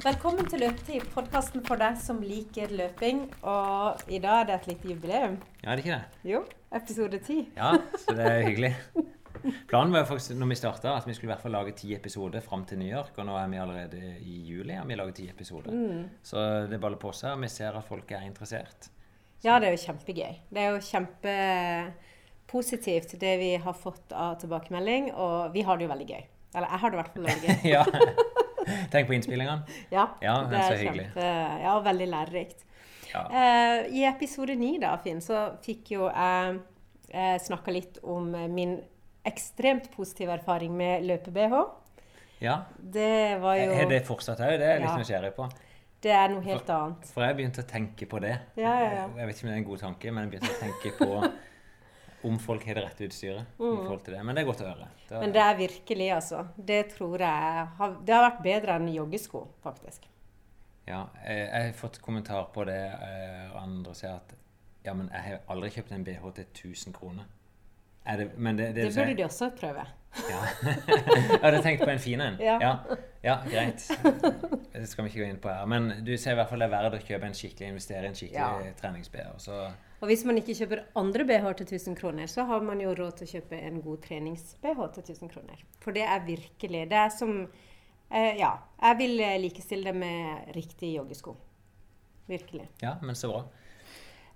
Velkommen til Løpetid, podkasten for deg som liker løping. Og i dag er det et lite jubileum. Ja, er det ikke det? Jo, episode ti. Ja, så det er hyggelig. Planen var faktisk når vi starta, at vi skulle i hvert fall lage ti episoder fram til New York. Og nå er vi allerede i juli og vi lager ti episoder. Så det baller på seg, vi ser at folk er interessert. Ja, det er jo kjempegøy. Det er jo kjempepositivt det vi har fått av tilbakemelding, og vi har det jo veldig gøy. Eller jeg har det i hvert fall veldig gøy. ja. Tenk på innspillingene. Ja, Ja, det er kjempe, ja, veldig lærerikt. Ja. Eh, I episode ni da, Finn, så fikk jo jeg eh, snakka litt om min ekstremt positive erfaring med løpe-BH. ja. Det var jo Er det fortsatt òg? Det er jeg litt nysgjerrig på. Det er noe helt annet. For jeg begynte å tenke på det. Ja, ja, ja. Jeg vet ikke om det er en god tanke, men jeg begynte å tenke på om folk har det rette utstyret. i forhold til det. Men det er godt å høre. Det Mm. Men det er virkelig, altså. Det tror jeg har, Det har vært bedre enn joggesko, faktisk. Ja, jeg, jeg har fått kommentar på det, eh, og andre sier at ja, men jeg har aldri kjøpt en BH til 1000 kroner. Er det, men det, det, Det burde de også prøve. Ja. jeg hadde tenkt på en fin en. Ja. Ja. ja, greit. Det skal vi ikke gå inn på her. Men du ser i hvert fall det er verdt å kjøpe en skikkelig, investere i en skikkelig Ja. trenings-BH. Og hvis man ikke kjøper andre BH til 1000 kroner, så har man jo råd til å kjøpe en god trenings-BH til 1000 kroner. For det er virkelig Det er som eh, Ja. Jeg vil eh, likestille det med riktig joggesko. Virkelig. ja, men så bra.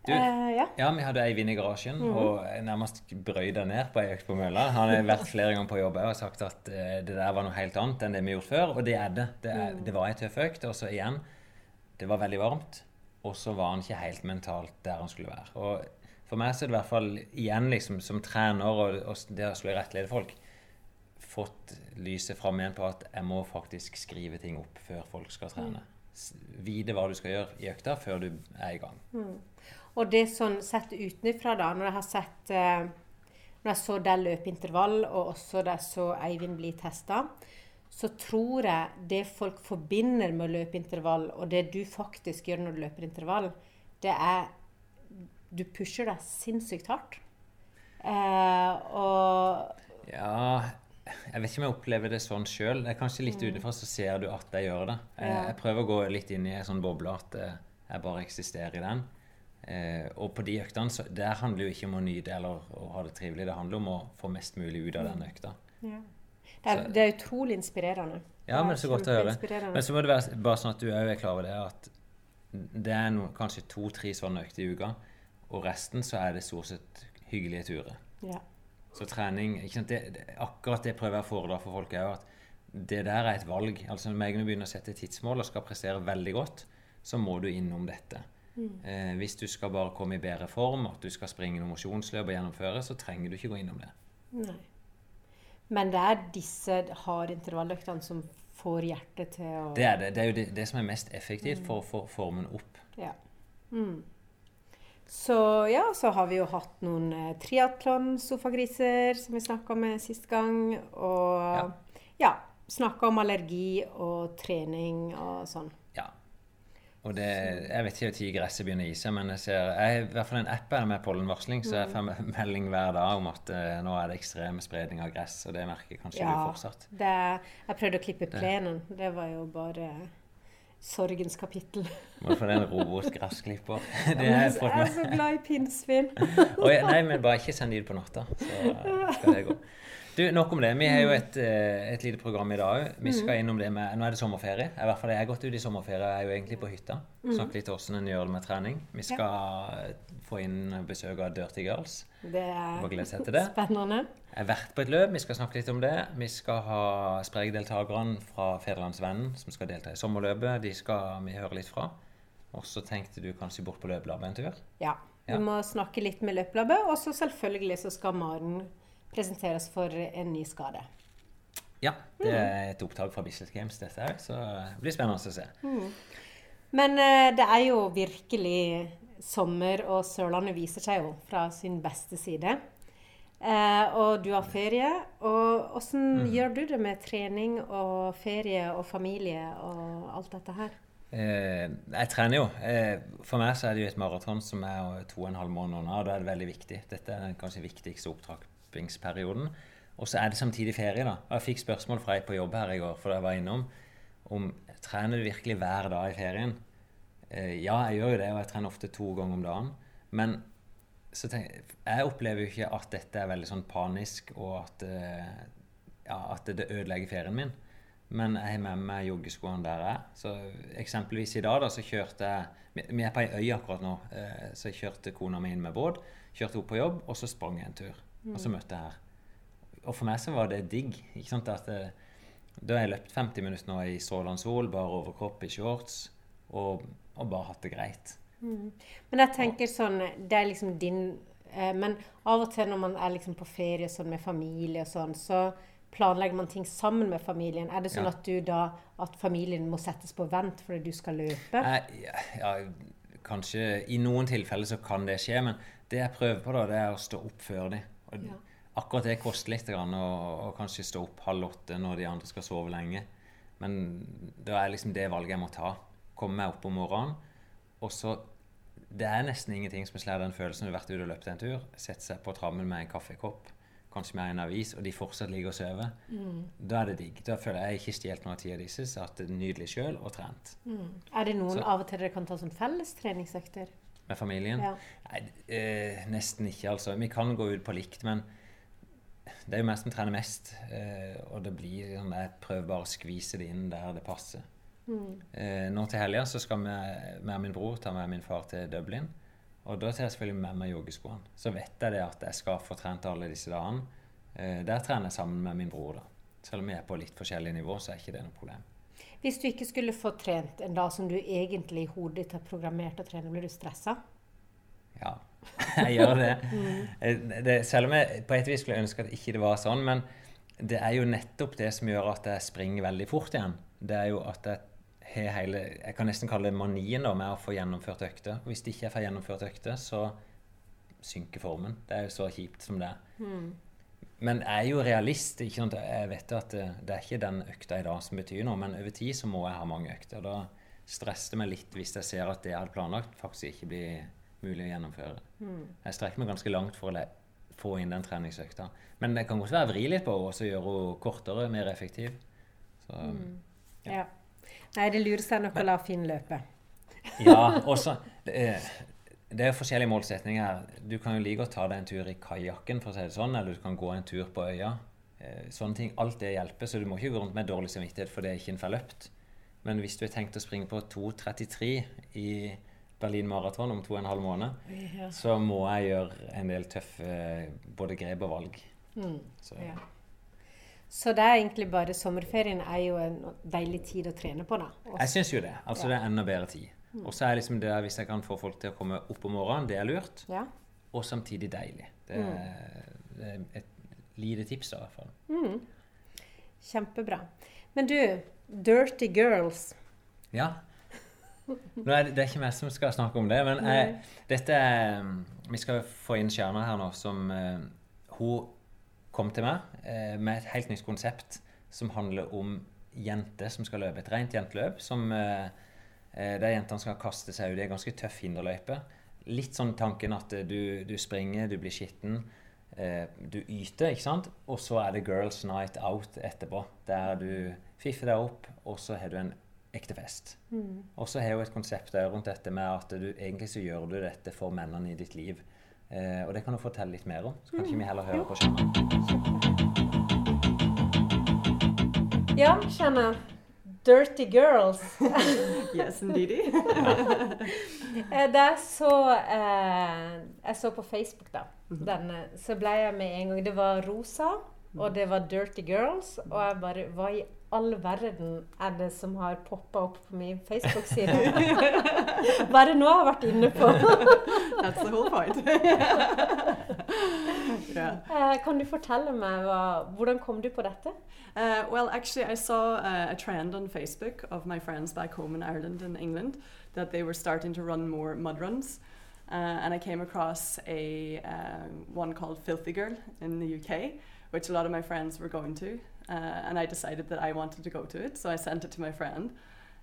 Du, Eh, ja. Ja, vi hadde Eivind i garasjen, og jeg nærmest brøyda ned på ei økt på mølla. Han har vært flere ganger på jobb og sagt at eh, det der var noe helt annet enn det vi gjorde før. Og det er det. Det, er, det var ei tøff økt. Og så igjen, det var veldig varmt. Og så var han ikke helt mentalt der han skulle være. Og for meg så er det i hvert fall igjen liksom som trener og, og det å skulle rettlede folk fått lyset fram igjen på at jeg må faktisk skrive ting opp før folk skal trene. Mm. Vite hva du skal gjøre i økta før du er i gang. Og det sånn sett utenfra, da, når jeg har sett eh, Når jeg så det løpeintervall, og også jeg så Eivind bli testa, så tror jeg det folk forbinder med å løpe intervall, og det du faktisk gjør når du løper intervall, det er Du pusher deg sinnssykt hardt. Eh, og Ja, jeg vet ikke om jeg opplever det sånn sjøl. Kanskje litt utenfra så ser du at jeg gjør det. Jeg, jeg prøver å gå litt inn i en sånn boble at eh, jeg bare eksisterer i den. Eh, og på de øktene så der handler jo ikke om å nyte eller å ha det trivelig. Det handler om å få mest mulig ut av den økta. ja. Det, er, det er utrolig inspirerende. Ja, men så godt å høre. Men så må det være bare sånn at du òg er klar over det at det er no, kanskje to-tre sånne økter i uka, og resten så er det stort sett hyggelige turer. Ja. Så trening sant? Det, det, Akkurat det prøver jeg å foredra for folk òg. At det der er et valg. Altså Når jeg begynner å sette tidsmål og skal prestere veldig godt, så må du innom dette. Eh, hvis du skal bare komme i bedre form, at du skal springe noen mosjonsløp og gjennomføre, så trenger du ikke gå innom det. Nei. Men det er disse harde intervalløktene som får hjertet til å Det er det. Det er jo det, det som er mest effektivt for å få formen opp. Ja. Mm. Så ja, så har vi jo hatt noen eh, triatlon-sofagriser som vi snakka med sist gang. Og ja, Ja. snakka om allergi og trening og sånn. Ja. Og det, jeg vet ikke når gresset begynner å ise, men jeg ser jeg har i hvert fall en app med pollenvarsling, så jeg får melding hver dag om at uh, nå er det ekstrem spredning av gress, og det merker kanskje du fortsatt. det, jeg prøvde å klippe plenen. Det var jo bare sorgens kapittel. Må få den robotgressklipper. Det har jeg jeg er så glad i pinnsvin. Nei, men bare ikke send de ut på natta, så skal det gå. Du, Nok om det. Vi har jo et, eh, et lite program i dag òg. Vi skal innom det med Nå er det sommerferie. I hvert fall jeg har gått ut i sommerferie. Jeg er jo egentlig på hytta. Snakke litt om hvordan en gjør det med trening. Vi skal få inn besøk av Dirty Girls. Det er spennende. Jeg har vært på et løp, vi skal snakke litt om det. Vi skal ha Spreg-deltakerne fra Federlandsvennen som skal delta i sommerløpet. De skal vi høre litt fra. Og så tenkte du kanskje bort på løpelabbet en tur? Ja. Vi må snakke litt med løpelabbet, og så selvfølgelig så skal Maren presenteres for en ny skade. Ja, det er et opptak fra Bislett Games, dette her, så det blir spennende å se. Men eh, det er jo virkelig sommer, og Sørlandet viser seg jo fra sin beste side. Eh, og du har ferie. Og åssen gjør du det med trening og ferie og familie og alt dette her? Eh, jeg trener jo. Eh, for meg så er det jo et maraton som er to og en halv måned unna, og da er det veldig viktig. Dette er den kanskje viktigste opptrappingsperioden. Og så er det samtidig ferie, da. Og jeg fikk spørsmål fra ei på jobb her i går, for jeg var innom. om trener du virkelig hver dag i ferien. Eh, ja, jeg gjør jo det, og jeg trener ofte to ganger om dagen. Men tenk, jeg opplever jo ikke at dette er veldig sånn panisk, og at, eh, ja, at det ødelegger ferien min. Men jeg har med meg joggeskoene der jeg. Så eksempelvis i dag da, så kjørte jeg Vi er på ei øy akkurat nå, eh, så jeg kjørte kona mi inn med båt. Kjørte opp på jobb, og så sprang jeg en tur. Og så møtte jeg her. Og for meg så var det digg. ikke sant, at det, Da har jeg løpt 50 minutter nå i strålende sol, bare overkropp i shorts, og, og bare hatt det greit. Mm. Men jeg tenker sånn Det er liksom din eh, Men av og til når man er liksom på ferie sånn med familie og sånn, så planlegger man ting sammen med familien. Er det sånn Ja. at du da At familien må settes på vent fordi du skal løpe? Jeg, ja, kanskje I noen tilfeller så kan det skje, men det jeg prøver på, da, det er å stå opp før de. Ja. Akkurat det koster litt, å kanskje stå opp halv åtte når de andre skal sove lenge. Men da er liksom det valget jeg må ta. Komme meg opp om morgenen. Og så Det er nesten ingenting som slår den følelsen du har vært ute og løpt en tur. Sette seg på trammen med en kaffekopp, kanskje med en avis, og de fortsatt ligger og sover. Da er det digg. Da føler jeg ikke stjålet noe av tida deres. Hatt det nydelig sjøl og trent. Mm. Er det noen Så- av og til dere kan ta sånn felles treningsøkter? Med familien? Ja. Nei, eh, nesten ikke, altså. Vi kan gå ut på likt, men det er jo meg som trener mest. Eh, og det blir sånn Jeg prøver bare å skvise det inn der det passer. Mm. Eh, nå til helga så skal vi med min bror ta med min far til Dublin. Og da tar jeg selvfølgelig med meg joggeskoene. Så vet jeg det at jeg skal få trent alle disse dagene. Eh, der trener jeg sammen med min bror, da. Selv om vi er på litt forskjellig nivå, så er ikke det noe problem. Hvis du ikke skulle få trent en dag som du egentlig i hodet ditt har programmert å trene, blir du stressa? Ja, jeg gjør det. mm. det. Selv om jeg på et vis skulle ønske at ikke det var sånn, men det er jo nettopp det som gjør at jeg springer veldig fort igjen. Det er jo at jeg har hele Jeg kan nesten kalle det manien da, med å få gjennomført økter. Hvis ikke jeg får gjennomført økter, så synker formen. Det er jo så kjipt som det er. Men jeg er jo realist. ikke sant? Jeg vet at det, det er ikke den økta i dag som betyr noe, men over tid så må jeg ha mange økter. Da stresser det meg litt hvis jeg ser at det jeg hadde planlagt, faktisk ikke blir mulig å gjennomføre. Jeg strekker meg ganske langt for å få inn den treningsøkta. Men det kan godt være å vri litt på og så gjøre henne kortere, mer effektiv. Så, Ja. Nei, det lurer seg nok å la Finn løpe. Ja, også det er, det er forskjellige målsetninger her. Du kan jo like å ta deg en tur i kajakken, for å si det sånn, eller du kan gå en tur på øya. Eh, Sånne ting, Alt det hjelper, så du må ikke gå rundt med dårlig samvittighet for det er ikke en forløpt. Men hvis du har tenkt å springe på 2.33 i Berlin Maraton om to og en halv måned, så må jeg gjøre en del tøffe både grep og valg. Mm. Så, Ja. Så det er egentlig bare sommerferien er jo en deilig tid å trene på, da. Også. Jeg syns jo det. Altså Ja. Det er enda bedre tid. Og så er liksom det der, hvis jeg kan få folk til å komme opp om morgenen, det er lurt. Ja. Og samtidig deilig. Det er, det er et lite tips, da, i hvert fall. Mm. Kjempebra. Men du, Dirty Girls. Ja. Nå er det, det er ikke meg som skal snakke om det, men jeg, dette er Vi skal få inn Stjerna her nå, som eh, Hun kom til meg eh, med et helt nytt konsept som handler om jenter som skal løpe. Et rent jenteløp som eh, der jentene skal kaste seg ut i en ganske tøff hinderløype. Litt sånn tanken at eh, du, du springer, du blir skitten. Eh, du yter, ikke sant? Og så er det girls night out etterpå. Der du fiffer deg opp, og så har du en ekte fest. Og så har jeg jo et konsept der rundt dette med at du egentlig så gjør du dette for mennene i ditt liv. Eh, og det kan du fortelle litt mer om. Så kan ikke vi heller høre på Shanna. Ja, Shanna. Dirty Girls. Yes, indeedy. da Det er så eh, Jeg så på Facebook, da. Denne, så ble jeg med en gang Det var rosa, og det var Dirty Girls. Og jeg bare Hva i all verden er det som har poppa opp på min Facebook-side? Hva er det nå jeg har vært inne på? That's the whole point. yeah. Eh, Kan du fortelle meg hva, hvordan kom du på dette? Uh, well, actually, I saw uh, a trend on Facebook of my friends back home in Ireland and England that they were starting to run more mud runs. Uh, and I came across a uh, one called Filthy Girl in the UK, which a lot of my friends were going to. Uh, and I decided that I wanted to go to it, so I sent it to my friend.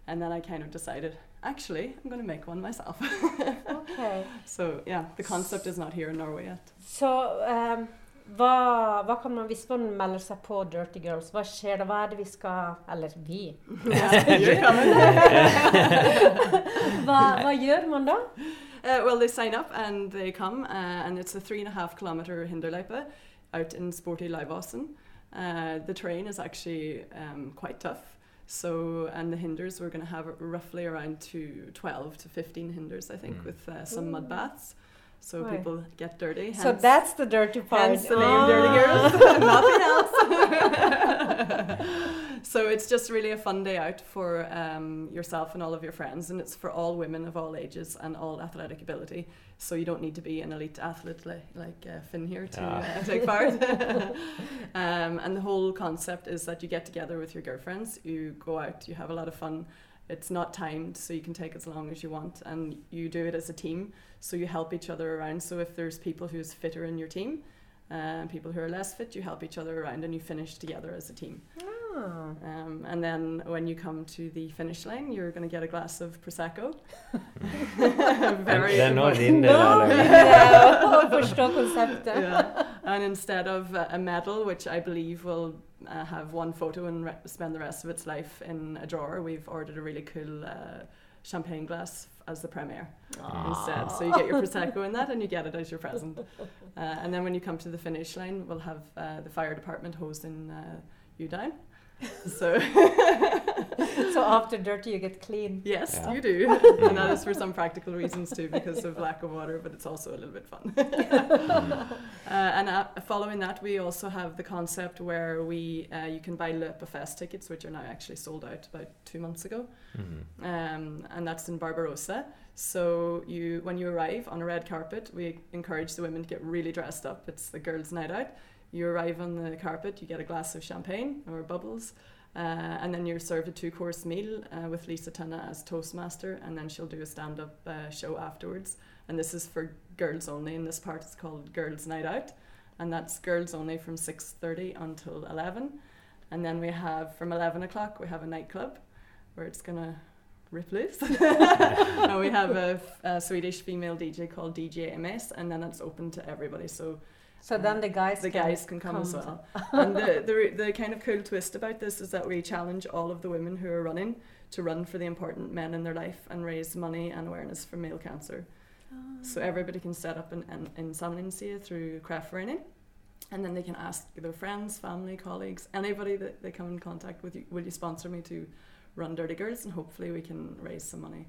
And then I kind of decided, actually, I'm going to make one myself. Okay. so, yeah, the concept is not here in Norway yet. So eh, hva, hva kan man, Hvis man melder seg på Dirty Girls, hva skjer da? Hva er det vi skal Eller vi. hva, hva gjør man da? Uh, well, they sign up and they come, uh, and it's a three and a half kilometer Hinderleipe out in Sporty Liveåsen. Uh, the terrain is actually um, quite tough. So, and the hinders, we're going to have roughly around to 12 to 15 hinders, I think, Mm. with uh, some mud baths. So Right. people get dirty. So that's the dirty part. Hence the name Dirty Ah. Girls, nothing else. so it's just really a fun day out for um, yourself and all of your friends, and it's for all women of all ages and all athletic ability. So you don't need to be an elite athlete like, like uh, Finn here to Ah. uh, take part. um, and the whole concept is that you get together with your girlfriends, you go out, you have a lot of fun. It's not timed, so you can take as long as you want, and you do it as a team. So you help each other around. So if there's people who's fitter in your team, uh, and people who are less fit, you help each other around, and you finish together as a team. Ah, Ah. Um, and then when you come to the finish line, you're going to get a glass of prosecco. Very Det er nå important. din del Nå av det. begynner jeg å forstå konseptet. yeah. And instead of uh, a medal, which I believe will uh, have one photo and re- spend the rest of its life in a drawer, we've ordered a really cool uh, champagne glass as the premiere instead. So you get your prosecco in that, and you get it as your present. Uh, and then when you come to the finish line, we'll have uh, the fire department hosing uh, you down. So So after dirty, you get clean. yes, Yeah. you do, and that is for some practical reasons too, because of lack of water. But it's also a little bit fun. Uh, and uh, following that, we also have the concept where we uh, you can buy Le Fest tickets, which are now actually sold out about two months ago, Mhm. um, and that's in Barbarossa. So you, when you arrive on a red carpet, we encourage the women to get really dressed up. It's the girls' night out. You arrive on the carpet, you get a glass of champagne or bubbles, uh, and then you're served a two-course meal uh, with Lisa Tunna as toastmaster, and then she'll do a stand-up uh, show afterwards. And this is for girls only. In this part, it's called Girls' Night Out, and that's girls only from 6:30 until 11. And then we have from 11 o'clock we have a nightclub, where it's gonna rip loose. and we have a Swedish female DJ called DJ MS, and then that's open to everybody. So So then the guys the can guys can come, as well. and the, the the kind of cool twist about this is that we challenge all of the women who are running to run for the important men in their life and raise money and awareness for male cancer. So ah. everybody can set up an, an insamlingsside through Craftforening. And then they can ask their friends, family, colleagues, anybody that they come in contact with, you, will you sponsor me to run Dirty Girls? And hopefully we can raise some money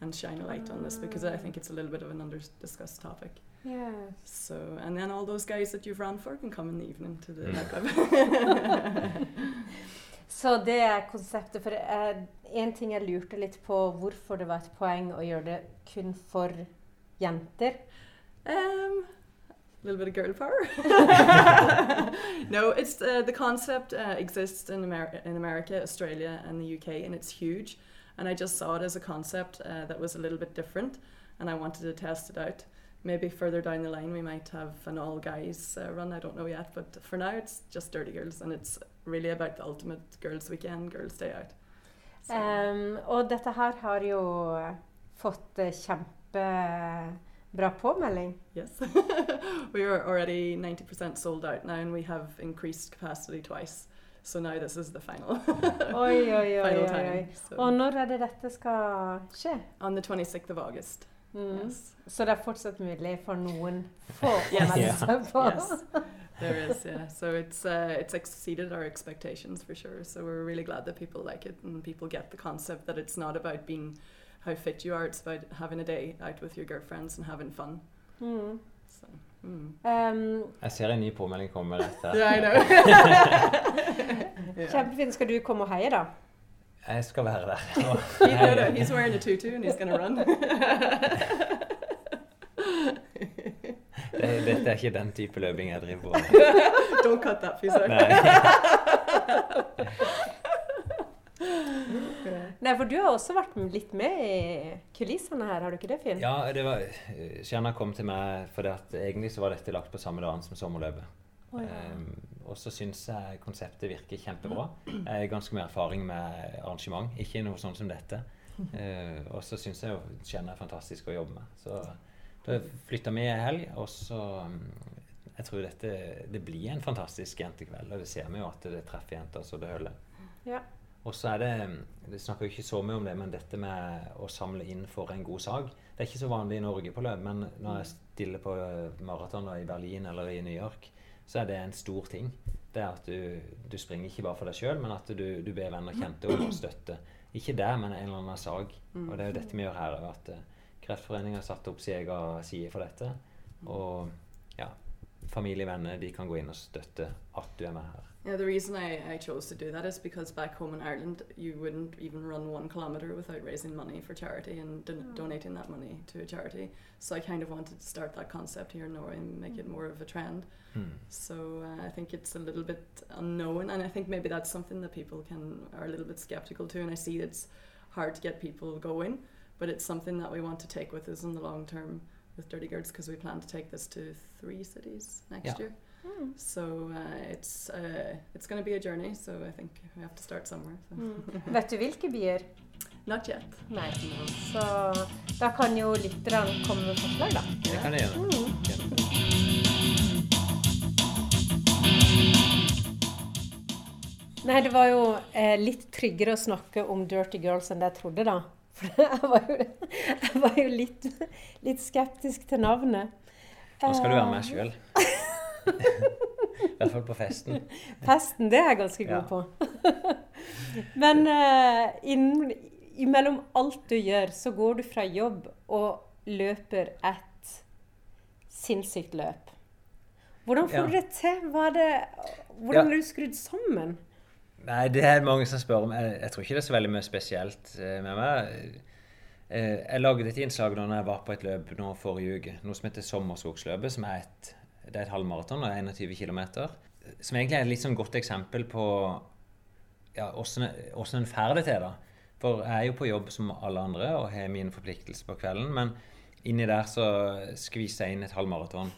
and shine a light on this because I think ah. it's a little bit of an under discussed topic. Yes. So, and then all those guys that you've run for can come in the evening to the Mm. nightclub. Så det er konseptet. For eh, en ting jeg lurte litt på, hvorfor det var et poeng å gjøre det kun for jenter. um, a little bit of girl power. no, it's uh, the concept uh, exists in, Amer- in America, Australia, and the UK, and it's huge. And I just saw it as a concept uh, that was a little bit different, and I wanted to test it out. Maybe further down the line, we might have an all guys uh, run. I don't know yet, but for now, it's just Dirty Girls, and it's really about the ultimate girls' weekend, girls' day out. So- Em, og dette her har jo fått eh, kjempebra påmelding. Yes. we are already 90% sold out now and we have increased capacity twice. So now this is the final. Oi, oi, oi. final oi, time. oi. So Og når er det dette skal skje? on the 26th of August. Mm. Yes. Så det er fortsatt mulig for noen få å Yes. melde Ja. seg på? yes. There is, yeah. So it's uh, it's exceeded our expectations for sure. So we're really glad that people like it and people get the concept that it's not about being how fit you are. It's about having a day out with your girlfriends and having fun. Mm. So. Mm. Em, Jeg ser en ny påmelding komme rett her. Yeah, I know. yeah. kjempefint. Skal du komme og heie, da? Jeg skal være der. He's, gonna, he's wearing a tutu and he's gonna run. Det, dette er ikke den type løping jeg driver på med. Don't cut that piece out. Nei. Nei, for du har også vært litt med i kulissene her, har du ikke det, Finn? Ja, det var eh, kom til meg fordi at egentlig så var dette lagt på samme dagen som sommerløpet. Ja. Ehm, og så syns jeg konseptet virker kjempebra. Jeg har ganske mye erfaring med arrangement, ikke noe sånn som dette. Eh, og så syns jeg jo Shanna er fantastisk å jobbe med. Så da flytta vi i helg, og så mm, jeg tror dette det blir en fantastisk jentekveld. Og det ser vi jo at det treffer jenter så det holder. Ja. Og så er det Vi snakker jo ikke så mye om det, men dette med å samle inn for en god sak Det er ikke så vanlig i Norge på løp, men når jeg stiller på maraton i Berlin eller i New York, så er det en stor ting. Det er at du, du springer ikke bare for deg sjøl, men at du, du ber venner kjente om støtte. Ikke der, men en eller annen sak. Og det er jo dette vi gjør her at uh, Kreftforeningen har satt opp sin egen side for dette. Og ja, familie venner de kan gå inn og støtte at du er med her. Yeah, the reason I, I chose to do that is because back home in Ireland, you wouldn't even run one kilometre without raising money for charity and don- Mm. donating that money to a charity. So I kind of wanted to start that concept here in Norway and make it more of a trend. Mm. So uh, I think it's a little bit unknown, and I think maybe that's something that people can are a little bit skeptical to. And I see it's hard to get people going, but it's something that we want to take with us in the long term with Dirty Girls because we plan to take this to three cities next Yeah. year. Mm. So uh, it's uh, it's going to be a journey. So I think we have to start somewhere. So. Mm. Vet du hvilke byer? Not yet. Nei. Så da kan jo lytterne komme med forslag, da. Det kan det gjøre. Mm. Nei, det var jo eh, litt tryggere å snakke om Dirty Girls enn det jeg trodde, da. For jeg var jo, jeg var jo litt, litt skeptisk til navnet. Nå skal du være Eh, med sjøl. I hvert fall på festen. Festen, det er jeg ganske god Ja. på. Men uh, inn, imellom alt du gjør, så går du fra jobb og løper et sinnssykt løp. Hvordan får Ja. du det til? Hva er det, hvordan Ja. er du skrudd sammen? Nei, det er mange som spør om Jeg, jeg tror ikke det er så veldig mye spesielt eh, med meg. Eh, Jeg lagde et innslag da jeg var på et løp nå forrige uke, noe som heter Sommerskogsløpet, som er et, det er et halvmaraton og 21 km. Som egentlig er et litt sånn godt eksempel på ja, åssen en får det til. da. For jeg er jo på jobb som alle andre og har mine forpliktelser på kvelden, men inni der så skviser jeg inn et halvmaraton.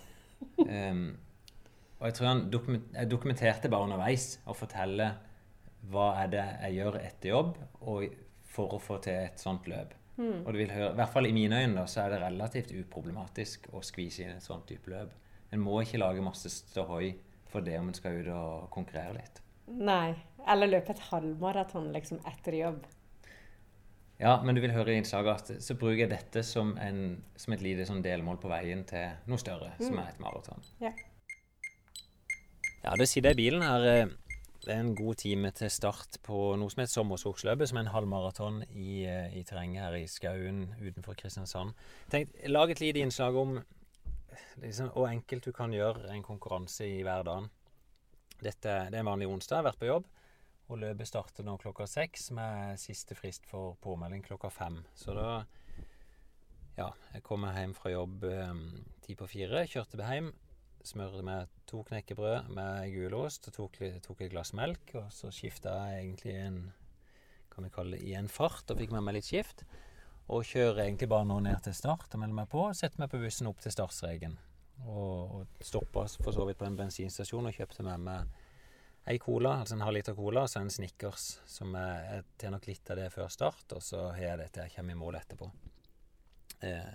Um, og jeg tror han dokumenterte bare underveis og forteller hva er det jeg gjør etter jobb og for å få til et sånt løp. Og du vil høre, i hvert fall i mine øyne da, så er det relativt uproblematisk å skvise inn et sånt type løp. En må ikke lage masse ståhoi for det om en skal ut og konkurrere litt. Nei. Eller løpe et halvmaraton liksom etter jobb. Ja, men du vil høre i innslaget at så bruker jeg dette som, en, som et lite sånn delmål på veien til noe større, som er et maraton. Ja. Ja, det sitter jeg i bilen her. Det er en god time til start på noe som heter Sommerskogsløpet, som er en halvmaraton i, eh, i terrenget her i skauen utenfor Kristiansand. Tenk, lag et lite innslag om liksom, hvor enkelt du kan gjøre en konkurranse i hverdagen. Dette, det er en vanlig onsdag, jeg har vært på jobb. Og løpet starter nå klokka seks med siste frist for påmelding klokka fem. Så da Ja, jeg kommer hjem fra jobb um, ti på fire. Kjørte hjem. Smørte med to knekkebrød med gulost og tok, tok et glass melk. Og så skifta jeg egentlig en kan vi kalle det, i en fart og fikk med meg litt skift. Og kjører egentlig bare nå ned til start og melder meg på. Setter meg på bussen opp til startstreken. Og, og stoppa for så vidt på en bensinstasjon og kjøpte med meg ei cola, altså en halvliter cola, og så en Snickers. Som jeg, jeg tar nok litt av det før start, og så har jeg det til jeg kommer i mål etterpå. Eh,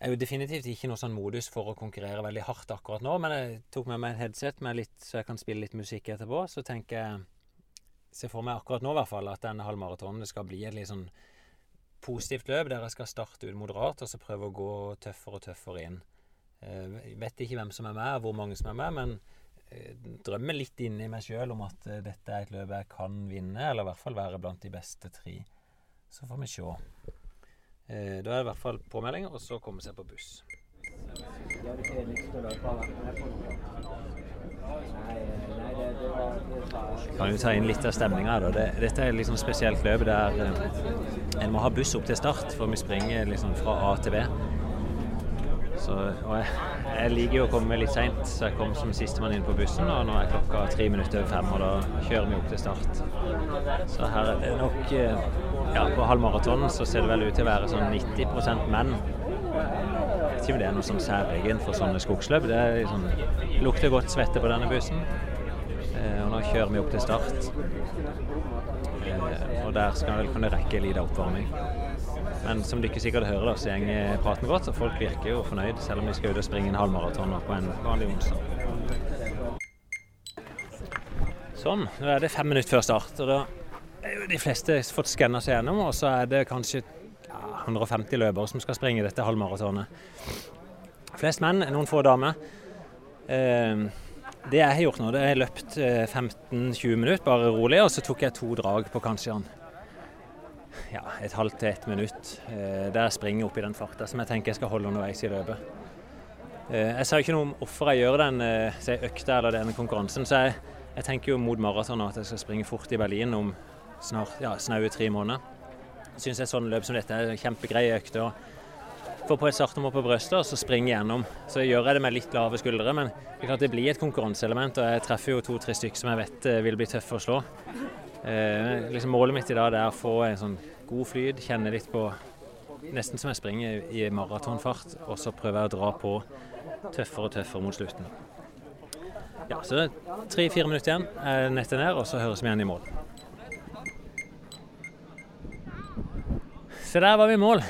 er jo definitivt ikke noe sånn modus for å konkurrere veldig hardt akkurat nå, men jeg tok med meg en headset med litt, så jeg kan spille litt musikk etterpå. Så tenker jeg Se for meg akkurat nå i hvert fall at denne halvmaratonen skal bli et litt sånn positivt løp der jeg skal starte ut moderat og så prøve å gå tøffere og tøffere inn. Eh, Jeg vet ikke hvem som er med, hvor mange som er med, men eh, drømmer litt inni meg sjøl om at eh, dette er et løp jeg kan vinne, eller i hvert fall være blant de beste tre. Så får vi se. Eh, Da er det i hvert fall påmelding, og så komme seg på buss. Kan jo ta inn litt av stemninga. Det, dette er liksom spesielt løp der eh, en må ha buss opp til start, for vi springer liksom fra A til B. Så, og jeg, jeg liker jo å komme litt seint, så jeg kom som sistemann inn på bussen. Og nå er klokka tre minutter over fem, og da kjører vi opp til start. Så her er det nok eh, Ja, på halvmaraton så ser det vel ut til å være sånn 90 menn. Jeg vet ikke om det er noe sånn særegent for sånne skogsløp. Det liksom, lukter godt svette på denne bussen. Eh, og nå kjører vi opp til start. Eh, og der skal vel kunne rekke en liten oppvarming. Men som dere sikkert hører, da, så går praten godt, og folk virker jo fornøyd, selv om de skal ut og springe en halvmaraton på en vanlig onsdag. Sånn, nå er det fem minutter før start. og da de fleste har fått skanna seg gjennom, og så er det kanskje ja, 150 løpere som skal springe dette halvmaratonet. Flest menn, noen få damer. Eh, det jeg har gjort nå, det er løpt 15-20 eh, minutter, bare rolig, og så tok jeg to drag på kanskje ja, et halvt til ett minutt. Eh, der jeg springer opp i den farta som jeg tenker jeg skal holde underveis i løpet. Eh, jeg sa ikke noe om hvorfor jeg gjør den eh, økta eller denne konkurransen, så jeg, jeg tenker jo mot maraton at jeg skal springe fort i Berlin om snart ja, snaue tre måneder. Syns et sånn løp som dette er kjempegreie økter. Få på et startnummer på brystet og så springe gjennom. Så gjør jeg det med litt lave skuldre, men det, klart det blir et konkurranseelement. Og jeg treffer jo to-tre stykker som jeg vet eh, vil bli tøffe å slå. Eh, liksom målet mitt i dag er å få en sånn god flyt, kjenne litt på Nesten som jeg springer i maratonfart, og så prøver jeg å dra på tøffere og tøffere mot slutten. Ja, så er tre-fire minutter igjen, nettet ned, og så høres vi igjen i mål. Så der var vi i mål.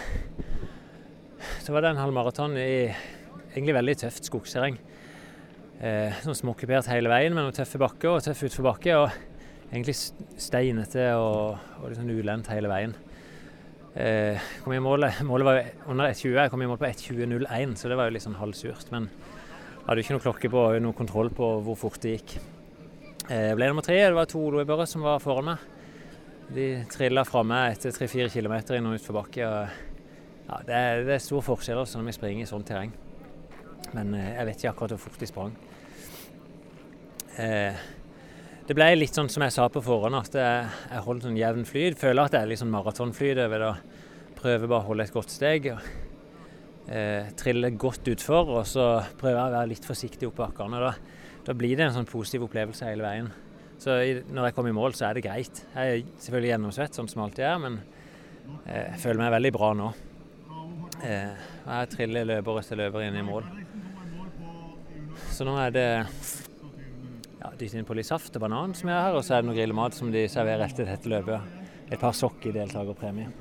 Så var det en halv maraton i egentlig veldig tøft skogsterreng. Eh, sånn småokkupert hele veien med noen tøffe bakker og tøff utforbakke. Og egentlig steinete og, og sånn ulendt hele veien. Eh, kom i mål, målet var under 1,20. Jeg kom i mål på 1,20,01, så det var jo litt sånn halvsurt. Men jeg hadde jo ikke noe klokke på noe kontroll på hvor fort det gikk. Eh, ble nummer tre. Det var to løpere som var foran meg. De triller fra meg etter 3-4 km i noen utforbakke. Ja, det, det er stor forskjell altså når vi springer i sånt terreng. Men eh, jeg vet ikke akkurat hvor fort de sprang. Eh, det ble litt sånn som jeg sa på forhånd, at jeg, jeg holder sånn jevn flyt. Føler at det er litt sånn maratonflyt over det. Prøver bare å holde et godt steg. Eh, trille godt utfor, og så prøver jeg å være litt forsiktig opp bakkene. Da, da blir det en sånn positiv opplevelse hele veien. Så når jeg kommer i mål, så er det greit. Jeg er selvfølgelig gjennomsvett, sånn som alltid er, men eh, jeg føler meg veldig bra nå. Eh, jeg triller løper etter løper inn i mål. Så nå er det ja, dytt inn på litt saft og banan som er her, og så er det noe grillmat som de serverer etter dette løpet. Et par sokk i deltakerpremie.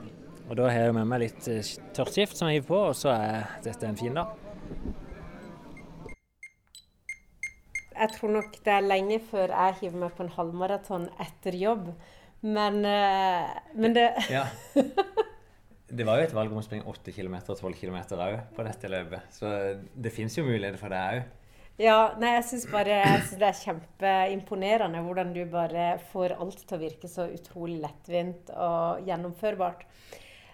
Og da har jeg med meg litt eh, tørt skift som jeg hiver på, og så er dette en fin dag. Jeg tror nok det er lenge før jeg hiver meg på en halvmaraton etter jobb. Men, uh, men det ja. Det var jo et valg om å springe 8 km og 12 km òg på dette løpet. Så det fins jo muligheter for det òg. Ja, nei, jeg syns bare jeg synes det er kjempeimponerende hvordan du bare får alt til å virke så utrolig lettvint og gjennomførbart.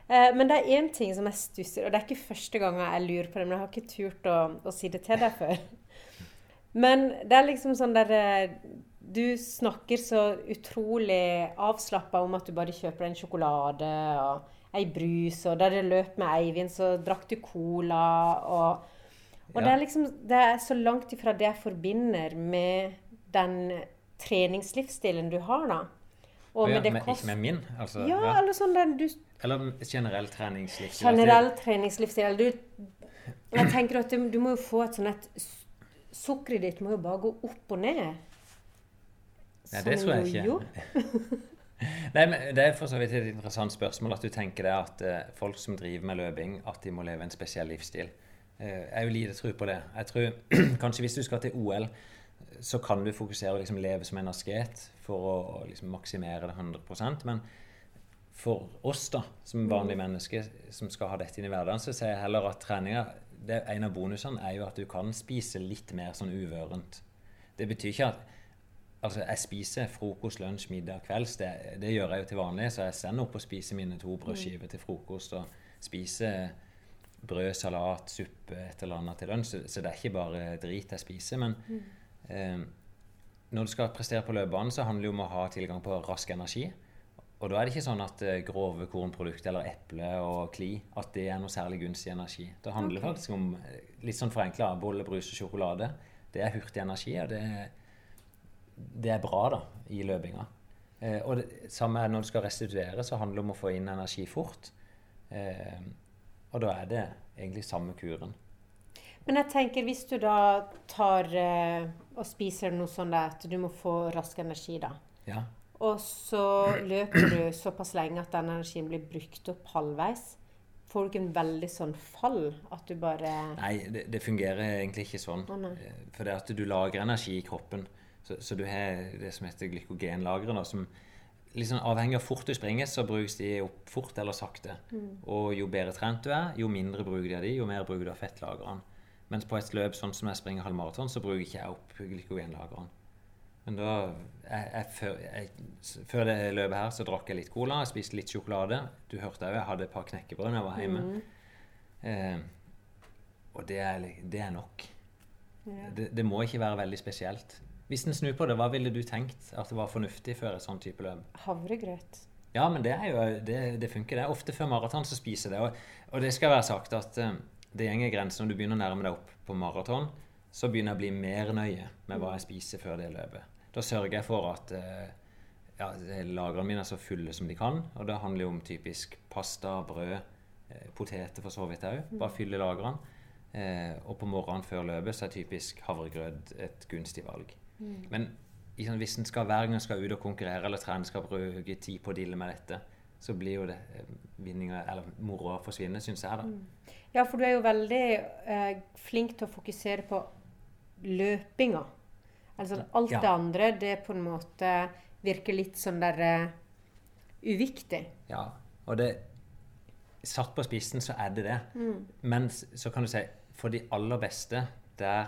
Eh, men det er én ting som jeg stusser, og det er ikke første gang jeg lurer på det, men jeg har ikke turt å, å si det til deg før. Men det er liksom sånn der eh, Du snakker så utrolig avslappa om at du bare kjøper en sjokolade og ei brus, og da det løp med Eivind, så drakk du cola og Og ja. det er liksom Det er så langt ifra det jeg forbinder med den treningslivsstilen du har, da. Og ja, men Ikke med min? Altså, ja, ja, eller sånn den du Eller generell treningslivsstil? Generell treningslivsstil. Du, jeg tenker at du, du må jo få et sånn et Sukkeret ditt må jo bare gå opp og ned. Nei, det tror jeg ikke. Nei, men Det er for så vidt et interessant spørsmål at du tenker det at uh, folk som driver med løping, at de må leve en spesiell livsstil. Uh, jeg har jo lite tro på det. Jeg tror kanskje hvis du skal til OL, så kan du fokusere og liksom leve som en asket for å, liksom maksimere det 100% Men for oss da, som vanlige mm. mennesker som skal ha dette inn i hverdagen, så ser jeg heller at treninga det, En av bonusene er jo at du kan spise litt mer sånn uvørent. Det betyr ikke at Altså, jeg spiser frokost, lunsj, middag, kvelds. Det, det, gjør jeg jo til vanlig. Så jeg sender opp og spiser mine to brødskiver til frokost. Og spiser brød, salat, suppe, et eller annet til lunsj. Så, så, det er ikke bare drit jeg spiser. Men eh, når du skal prestere på løpebanen, så handler det jo om å ha tilgang på rask energi. Og da er det ikke sånn at uh, grove kornprodukter eller eple og kli at det er noe særlig gunstig energi. Det handler okay. faktisk om eh, litt sånn forenkla bolle, brus og sjokolade. Det er hurtig energi, og det, det er bra da, i løpinga. Eh, og det samme er når du skal restituere, så handler det om å få inn energi fort. Eh, og da er det egentlig samme kuren. Men jeg tenker, hvis du da tar og spiser noe sånn at du må få rask energi, da. Ja. Og så løper du såpass lenge at den energien blir brukt opp halvveis. får du ikke en veldig sånn fall? At du bare Nei, det, det fungerer egentlig ikke sånn. Oh. For det at du lager energi i kroppen. Så, så du har det som heter glykogenlagre, som liksom avhengig av hvor fort du springer, så brukes de opp fort eller sakte. Og jo bedre trent du er, jo mindre bruker de av de, jo mer bruker du av fettlagrene. Mens på et løp sånn som jeg springer halvmaraton, så bruker ikke jeg opp glykogenlagrene. Men da jeg, jeg, før, jeg, før det løpet her så drakk jeg litt cola, jeg spiste litt sjokolade. Du hørte òg jeg hadde et par knekkebrød da jeg var hjemme. Eh, og det er, det er nok. Ja. Det, det må ikke være veldig spesielt. Hvis en snur på det, hva ville du tenkt at det var fornuftig før et sånn type løp? Havregrøt. Ja, men det, er jo, det, det funker. det. Ofte før maraton så spiser det. Og, og det skal være sagt at eh, det går grenser når du begynner å nærme deg opp på maraton. Så begynner jeg å bli mer nøye med hva jeg spiser før det løpet. Da sørger jeg for at eh, ja, lagrene mine er så fulle som de kan. Og det handler jo om typisk pasta, brød, eh, poteter for så vidt òg. Bare fylle lagrene. Eh, og på morgenen før løpet så er typisk havregrøt et gunstig valg. Men i sånn, hvis en skal hver gang en skal ut og konkurrere eller trene, skal bruke tid på å dille med dette, så blir jo det vinninga, eller moroa forsvinner, syns jeg, da. Ja, for du er jo veldig eh, flink til å fokusere på løpinga. Altså alt Ja. det andre, det på en måte virker litt sånn der uh, uviktig. Ja, og det Satt på spissen, så er det det. Men så kan du si for de aller beste, der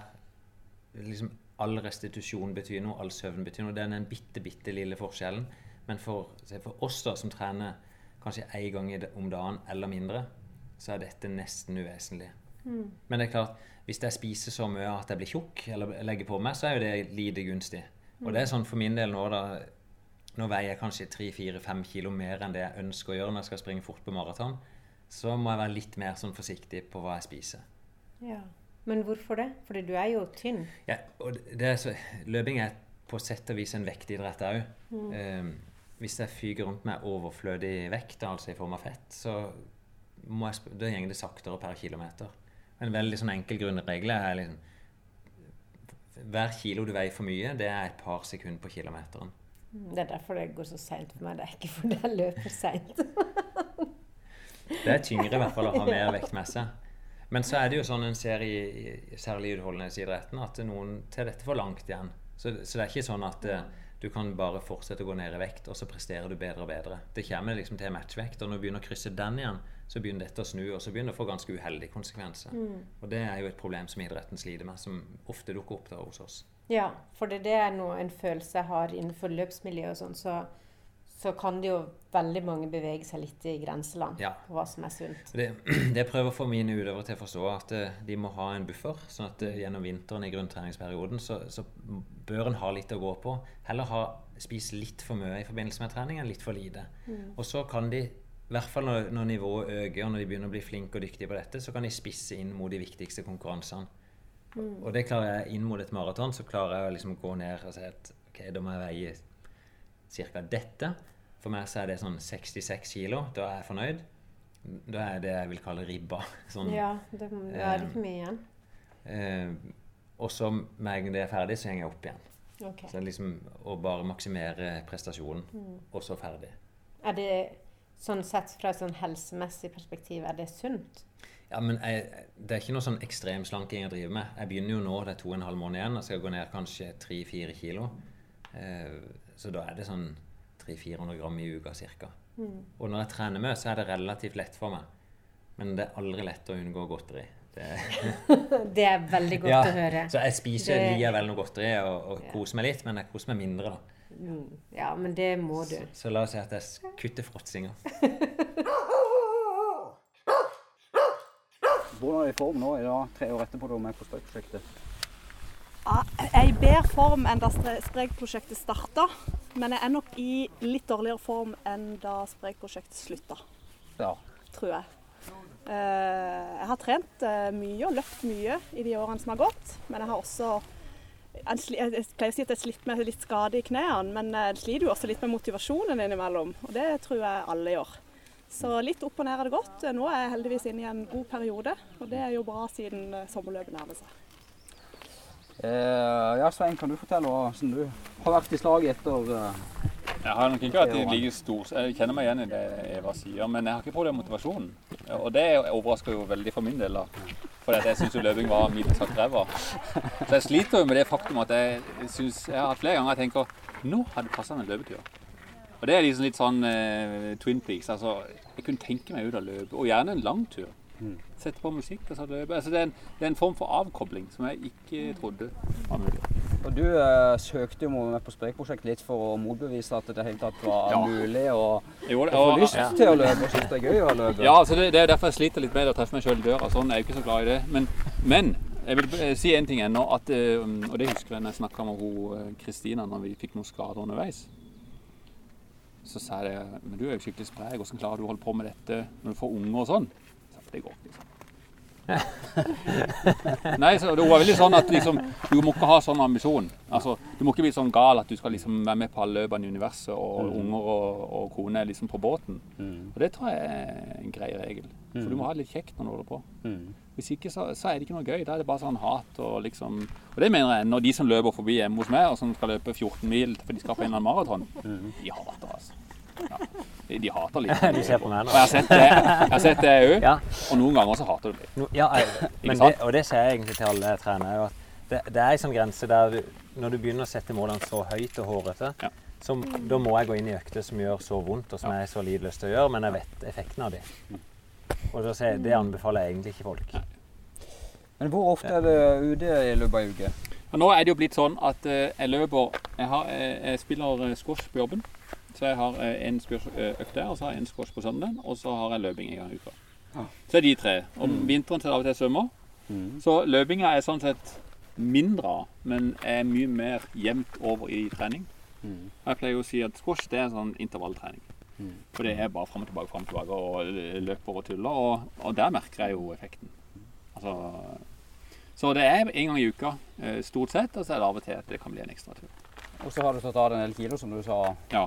liksom all restitusjon betyr noe, all søvn betyr noe, det er den bitte, bitte lille forskjellen. Men for, for oss da, som trener kanskje én gang om dagen eller mindre, så er dette nesten uvesentlig. Men det er klart, hvis jeg spiser så mye at jeg blir tjukk, eller legger på meg, så er jo det lite gunstig. Og det er sånn for min del nå, da Nå veier jeg kanskje 3-4-5 kilo mer enn det jeg ønsker å gjøre når jeg skal springe fort på maraton. Så må jeg være litt mer sånn forsiktig på hva jeg spiser. Ja. Men hvorfor det? Fordi du er jo tynn. Ja, og det er så, løping er på sett og vis en vektidrett òg. hvis jeg fyker rundt med overflødig vekt, altså i form av fett, så må jeg, da går det saktere per kilometer. En veldig sånn enkel grunnregel er liksom Hver kilo du veier for mye, det er et par sekunder på kilometeren. Det er derfor det går så seint for meg. Det er ikke fordi jeg løper seint. Det er tyngre i hvert fall å ha mer vekt med seg. Men så er det jo sånn en ser i, særlig utholdenhetsidretten at noen tar dette for langt igjen. Så, så det er ikke sånn at eh, du kan bare fortsette å gå ned i vekt, og så presterer du bedre og bedre. Det kommer liksom til matchvekt, og når du begynner å krysse den igjen, så begynner dette å snu, og så begynner det å få ganske uheldige konsekvenser. Og det er jo et problem som idretten sliter med, som ofte dukker opp da hos oss. Ja, for det, det er noe, en følelse jeg har innenfor løpsmiljøet og sånn, så, så kan det jo veldig mange bevege seg litt i grenseland Ja. på hva som er sunt. Det, det prøver å få mine utøvere til å forstå at eh, de må ha en buffer. sånn at eh, gjennom vinteren i grunntreningsperioden så, så bør en ha litt å gå på. Heller ha spist litt for mye i forbindelse med trening enn litt for lite. Og så kan de, i hvert fall når, når nivået øker og når de begynner å bli flinke og dyktige på dette, så kan de spisse inn mot de viktigste konkurransene. Og det klarer jeg inn mot et maraton, så klarer jeg å liksom gå ned og si at ok, da må jeg veie ca. dette. For meg så er det sånn 66 kilo. Da er jeg fornøyd. Da er det jeg vil kalle ribba. Sånn, Ja, det er det ikke mye igjen. eh, og så med en gang det er ferdig, så henger jeg opp igjen. Okay. Så liksom å bare maksimere prestasjonen, og så ferdig. Er det sånn sett fra et sånn helsemessig perspektiv, er det sunt? Ja, men jeg, det er ikke noe sånn ekstremslanking jeg driver med. Jeg begynner jo nå, det er to og en halv måned igjen, og skal gå ned kanskje 3-4 kilo. Eh, så da er det sånn 300-400 gram i uka ca. Og når jeg trener mye, så er det relativt lett for meg. Men det er aldri lett å unngå godteri. Det, Det er veldig godt Ja, å høre. Så jeg spiser Det- likevel noe godteri og, og koser meg litt, men jeg koser meg mindre, da. Mm, Ja, men det må du. Så la oss si at jeg kutter fråtsinga. Hvordan er du i form nå i dag, tre år etterpå, du er med på Sprøytprosjektet? Ja, jeg er i bedre form enn da Spre- Sprekprosjektet starta. Men jeg er nok i litt dårligere form enn da Sprekprosjektet slutta, Ja. tror jeg. Eh, Jeg har trent eh, mye og løpt mye i de årene som har gått. Men jeg har også jeg pleier å si at jeg sliter med litt skade i knærne, men jeg sliter jo også litt med motivasjonen innimellom. Og det tror jeg alle gjør. Så litt opp og ned har det gått. Nå er jeg heldigvis inne i en god periode, og det er jo bra siden eh, sommerløpet nærmer seg. Eh, ja, Svein, kan du fortelle hvordan du har vært i slaget etter eh, Jeg har nok ikke at de ligger stor, jeg kjenner meg igjen i det Eva sier, men jeg har ikke problemer med motivasjonen. Og det overrasker jo veldig for min del, da. For jeg syns løping var mildt sagt ræva. Så jeg sliter jo med det faktum at jeg synes, Jeg har flere ganger tenker nå hadde det passa med en løpetur. Og det er liksom litt sånn eh, Twin Peaks. Altså, jeg kunne tenke meg ut av løpe, og gjerne en lang tur. Sette på musikk og så løpe. Altså, det, er en, det er en form for avkobling som jeg ikke trodde var mulig. Og du eh, søkte jo med på Sprekprosjekt litt for å motbevise at det helt tatt var Ja. mulig å, få lyst ja. til å løpe og synes det er gøy å løpe. Ja, altså det, det er derfor jeg sliter litt med å treffe meg sjøl i døra. Sånn, jeg er jo ikke så glad i det. Men, men jeg vil eh, si en ting ennå, at, eh, og det husker jeg når jeg snakka med hun, eh, Kristina når vi fikk noen skader underveis. Så sa jeg men du er jo skikkelig sprek, hvordan klarer du å holde på med dette når du får unger og sånn? Det går liksom. Nei, så det var veldig sånn at liksom, du må ikke ha sånn ambisjon. Altså, du må ikke bli sånn gal at du skal liksom være med på alle løpene i universet, og unger og, og kone liksom på båten. Mm. Og det tror jeg er en grei regel. For du må ha det litt kjekt når du holder på. Mm. Hvis ikke, så, så er det ikke noe gøy. Da er det bare sånn hat og liksom Og det mener jeg, når de som løper forbi hjemme hos meg, og som skal løpe 14 mil for de skal på en eller annen maraton, de hater altså. Ja. De, de hater litt. Du ser på meg Og nå. jeg har sett det jeg har sett det òg, Ja. og noen ganger så hater du litt. No, ja, jeg, men det, og det sier jeg egentlig til alle jeg trener. er at det, det er en sånn grense der du, når du begynner å sette målene så høyt og hårete, Ja. så, da må jeg gå inn i økter som gjør så vondt, og som jeg er så lite lyst til å gjøre, men jeg vet effekten av det. Og da sier jeg, det anbefaler jeg egentlig ikke folk. Men hvor ofte er du ute i løpet av uka? Nå er det jo blitt sånn at eh, jeg løper Jeg, har, eh, jeg spiller eh, squash på jobben. Så jeg har eh, en squash-økt der, og så har jeg en squash på søndag, og så har jeg løping en gang i uka. Så er de tre. Om vinteren så er det av og til svømmer. Mm. Så løpinga er sånn sett mindre men er mye mer jevnt over i trening. Mm. Jeg pleier å si at squash det er sånn intervalltrening. Mm. For det er bare fram og tilbake, fram og tilbake, og løper og tuller. Og, og der merker jeg jo effekten. Altså, så det er en gang i uka, eh, stort sett, og så er det av og til at det kan bli en ekstra tur. Og så har du tatt av deg en del kilo, som du sa. Ja,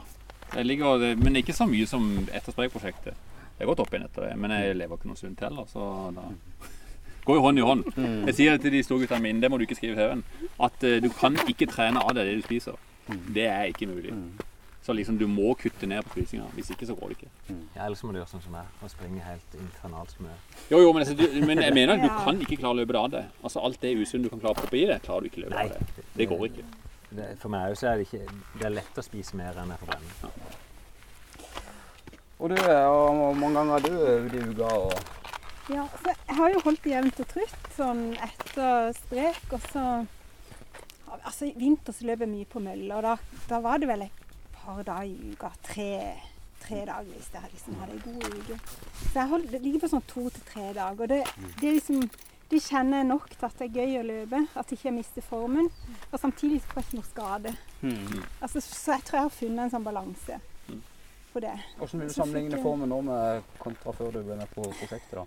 det ligger, men ikke så mye som etter sprayprosjektet. Jeg har gått opp igjen etter det, men jeg lever ikke noe sunt heller, så da går jo hånd i hånd. Mm. Jeg sier det til de storguttene mine, det må du ikke skrive i TV-en, at eh, du kan ikke trene av deg det du spiser. Det er ikke mulig. Mm. Så liksom du må kutte ned på spisinga, hvis ikke så går det ikke. Ja, ellers må du gjøre sånn som meg, og springe helt infernalsk mye. Jo, jo, men, altså, du, men jeg mener at du kan ikke klare å løpe det av deg. Altså alt det usunne du kan klare å proppe i deg, klarer du ikke å løpe av deg. Det går ikke. Det, for meg så er det ikke Det er lett å spise mer enn jeg forbrenner. Og du, hvor mange ganger har du øvd i uka? Og... Ja, så jeg har jo holdt det jevnt og trutt sånn etter strek, og så Altså i vinter så løp jeg mye på mølla, og da, da var det vel et par dager i uka. Tre, tre dager hvis jeg liksom hadde en god uke. Så jeg holdt, det ligger på sånn to til tre dager. og Det, det er liksom det kjenner nok til at det er gøy å løpe, at ikke jeg mister formen. Og samtidig får jeg ikke noe skade. Mm. Altså, så jeg tror jeg har funnet en sånn balanse på det. Hvordan vil du sammenligne jeg- formen nå med kontra før du ble med på prosjektet? da?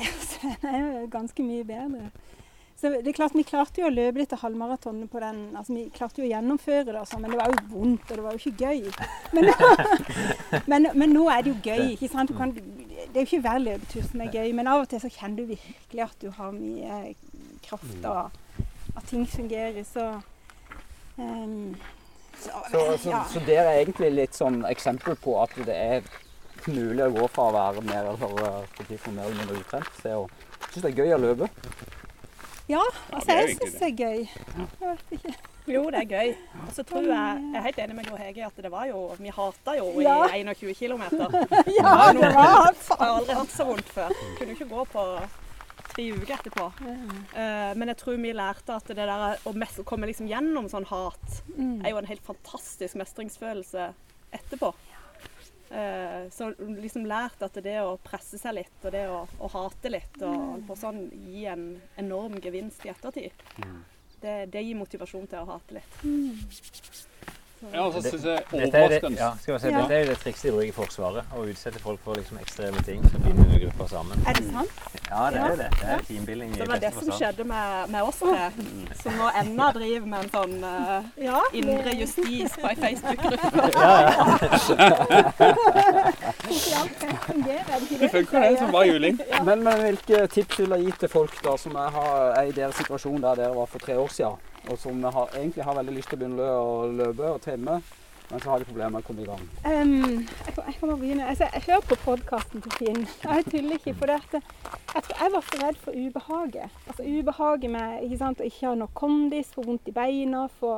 Altså, den er jo ganske mye bedre. Så det er klart, Vi klarte jo å løpe dette halvmaratonet på den. altså Vi klarte jo å gjennomføre det, sånn, men det var jo vondt, og det var jo ikke gøy. Men, men, men nå er det jo gøy. ikke sant? Du kan, det er jo ikke hver løpetur som er gøy, men av og til så kjenner du virkelig at du har mye kraft, og at ting fungerer. Så, um, så, Så, så, ja. så det er egentlig litt sånn eksempel på at det er mulig å gå fra å være mer eller mindre utrent til å synes det er gøy å løpe. Ja, altså ja, jeg syns det er gøy. Jeg vet ikke. Jo, det er gøy. Og så tror jeg Jeg er helt enig med Gro Hege i at det var jo Vi hata jo Ja. i 21 km. Ja, det var Jeg har aldri hatt så vondt før. Kunne ikke gå på tre uker etterpå. Uh, men jeg tror vi lærte at det der å komme liksom gjennom sånn hat Mm. er jo en helt fantastisk mestringsfølelse etterpå. Eh, så liksom lært at det å presse seg litt og det å, å hate litt og på sånn gi en enorm gevinst i ettertid. Det, det gir motivasjon til å hate litt. Ja, altså, så synes jeg Dette er, det, ja, si, Ja. dette er jo det trikset de bruker i Forsvaret. Å utsette folk for liksom ekstreme ting som binder grupper sammen. Er det sant? Ja, det er jo det. Det er teambuilding i Det var det som forstand. skjedde med, med oss tre, som nå ennå driver med en sånn uh, Ja. indre justis på ei Facebook-gruppe. Ja. fungerer det Det funker det som bare juling. Men, men hvilke tips vil du gi til folk da som er, har, er i deres situasjon der dere var for tre år siden, og som har, egentlig har veldig lyst til å begynne å løpe og trene, Men så har de problemer med å komme i gang. Um, jeg, kan, jeg kan bare begynne. Altså, jeg hører på podkasten til Finn. Jeg tuller ikke. For det at jeg tror jeg var for redd for ubehaget. Altså ubehaget med ikke sant, å ikke ha nok kondis, få vondt i beina. få...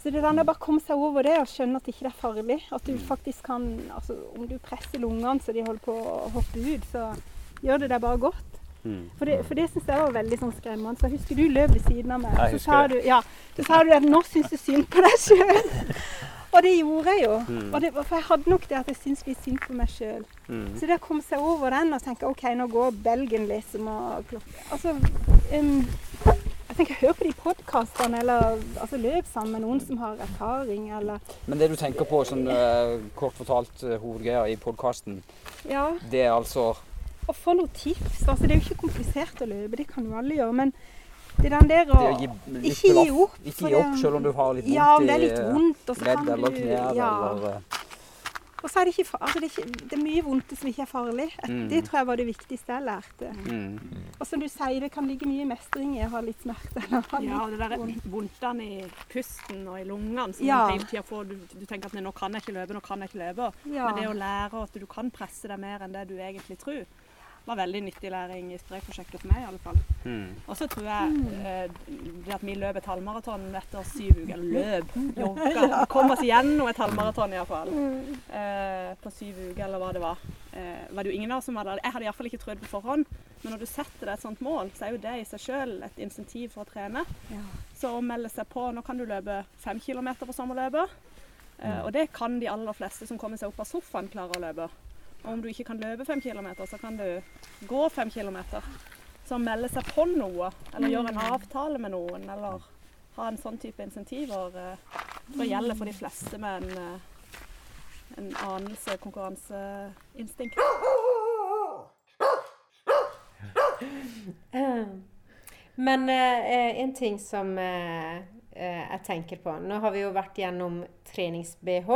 Så det er bare å komme seg over det og skjønne at det ikke er farlig. At du faktisk kan altså, Om du presser lungene så de holder på å hoppe ut, så gjør det deg bare godt. Mm. For det, for det syns jeg var veldig sånn skremmende. Så jeg husker du løp ved siden av meg. Så sa, du, ja, så sa du at 'nå syns du synd på deg sjøl'. Og det gjorde jeg jo. Mm. Det, for jeg hadde nok det at jeg syntes litt synd på meg sjøl. Mm. Så det å komme seg over den og tenke OK, nå går belgen liksom og klokke Altså um, Jeg tenker hør på de podkastene, eller altså, løp sammen med noen som har erfaring, eller Men det du tenker på, sånn uh, kort fortalt uh, hovedgreia i podkasten, ja. det er altså Å få noen tips. Altså, det er jo ikke komplisert å løpe, det kan jo alle gjøre. men det den der å gi, ikke gi opp. Ikke gi opp selv om du har litt vondt ja, om det er litt vondt, og så ledd eller knær ja. eller eh. og så er det, ikke, altså det, er ikke, det er mye vondt som ikke er farlig. Mm. Det tror jeg var det viktigste jeg lærte. Mm. Og som du sier, det kan ligge mye mestring i å ha litt smerte. ja, og det der vondtene i pusten og i lungene som ja. hele tida får du, du, tenker at nå kan jeg ikke løpe, nå kan jeg ikke løpe. Ja. Men det å lære at du kan presse deg mer enn det du egentlig tror var veldig nyttig læring i strekprosjektet for meg, i alle fall. Mm. Og så tror jeg eh, det at vi løp et halvmaraton etter syv uker Løp, jogga Kom oss gjennom et halvmaraton, iallfall. Mm. Eh, på syv uker, eller hva det var. Eh, var det jo ingen av oss som var der. Jeg hadde iallfall ikke trodd på forhånd. Men når du setter deg et sånt mål, så er jo det i seg sjøl et insentiv for å trene. Ja. Så å melde seg på Nå kan du løpe fem kilometer på sommerløpet. Eh, og det kan de aller fleste som kommer seg opp av sofaen, klare å løpe. Og om du ikke kan løpe fem kilometer, så kan du gå fem kilometer. Så melde seg på noe, eller gjøre en avtale med noen, eller ha en sånn type insentiver, eh, tror jeg gjelder for de fleste med en, eh, en anelse konkurranseinstinkt. Men eh, en ting som eh, jeg tenker på Nå har vi jo vært gjennom trenings-BH.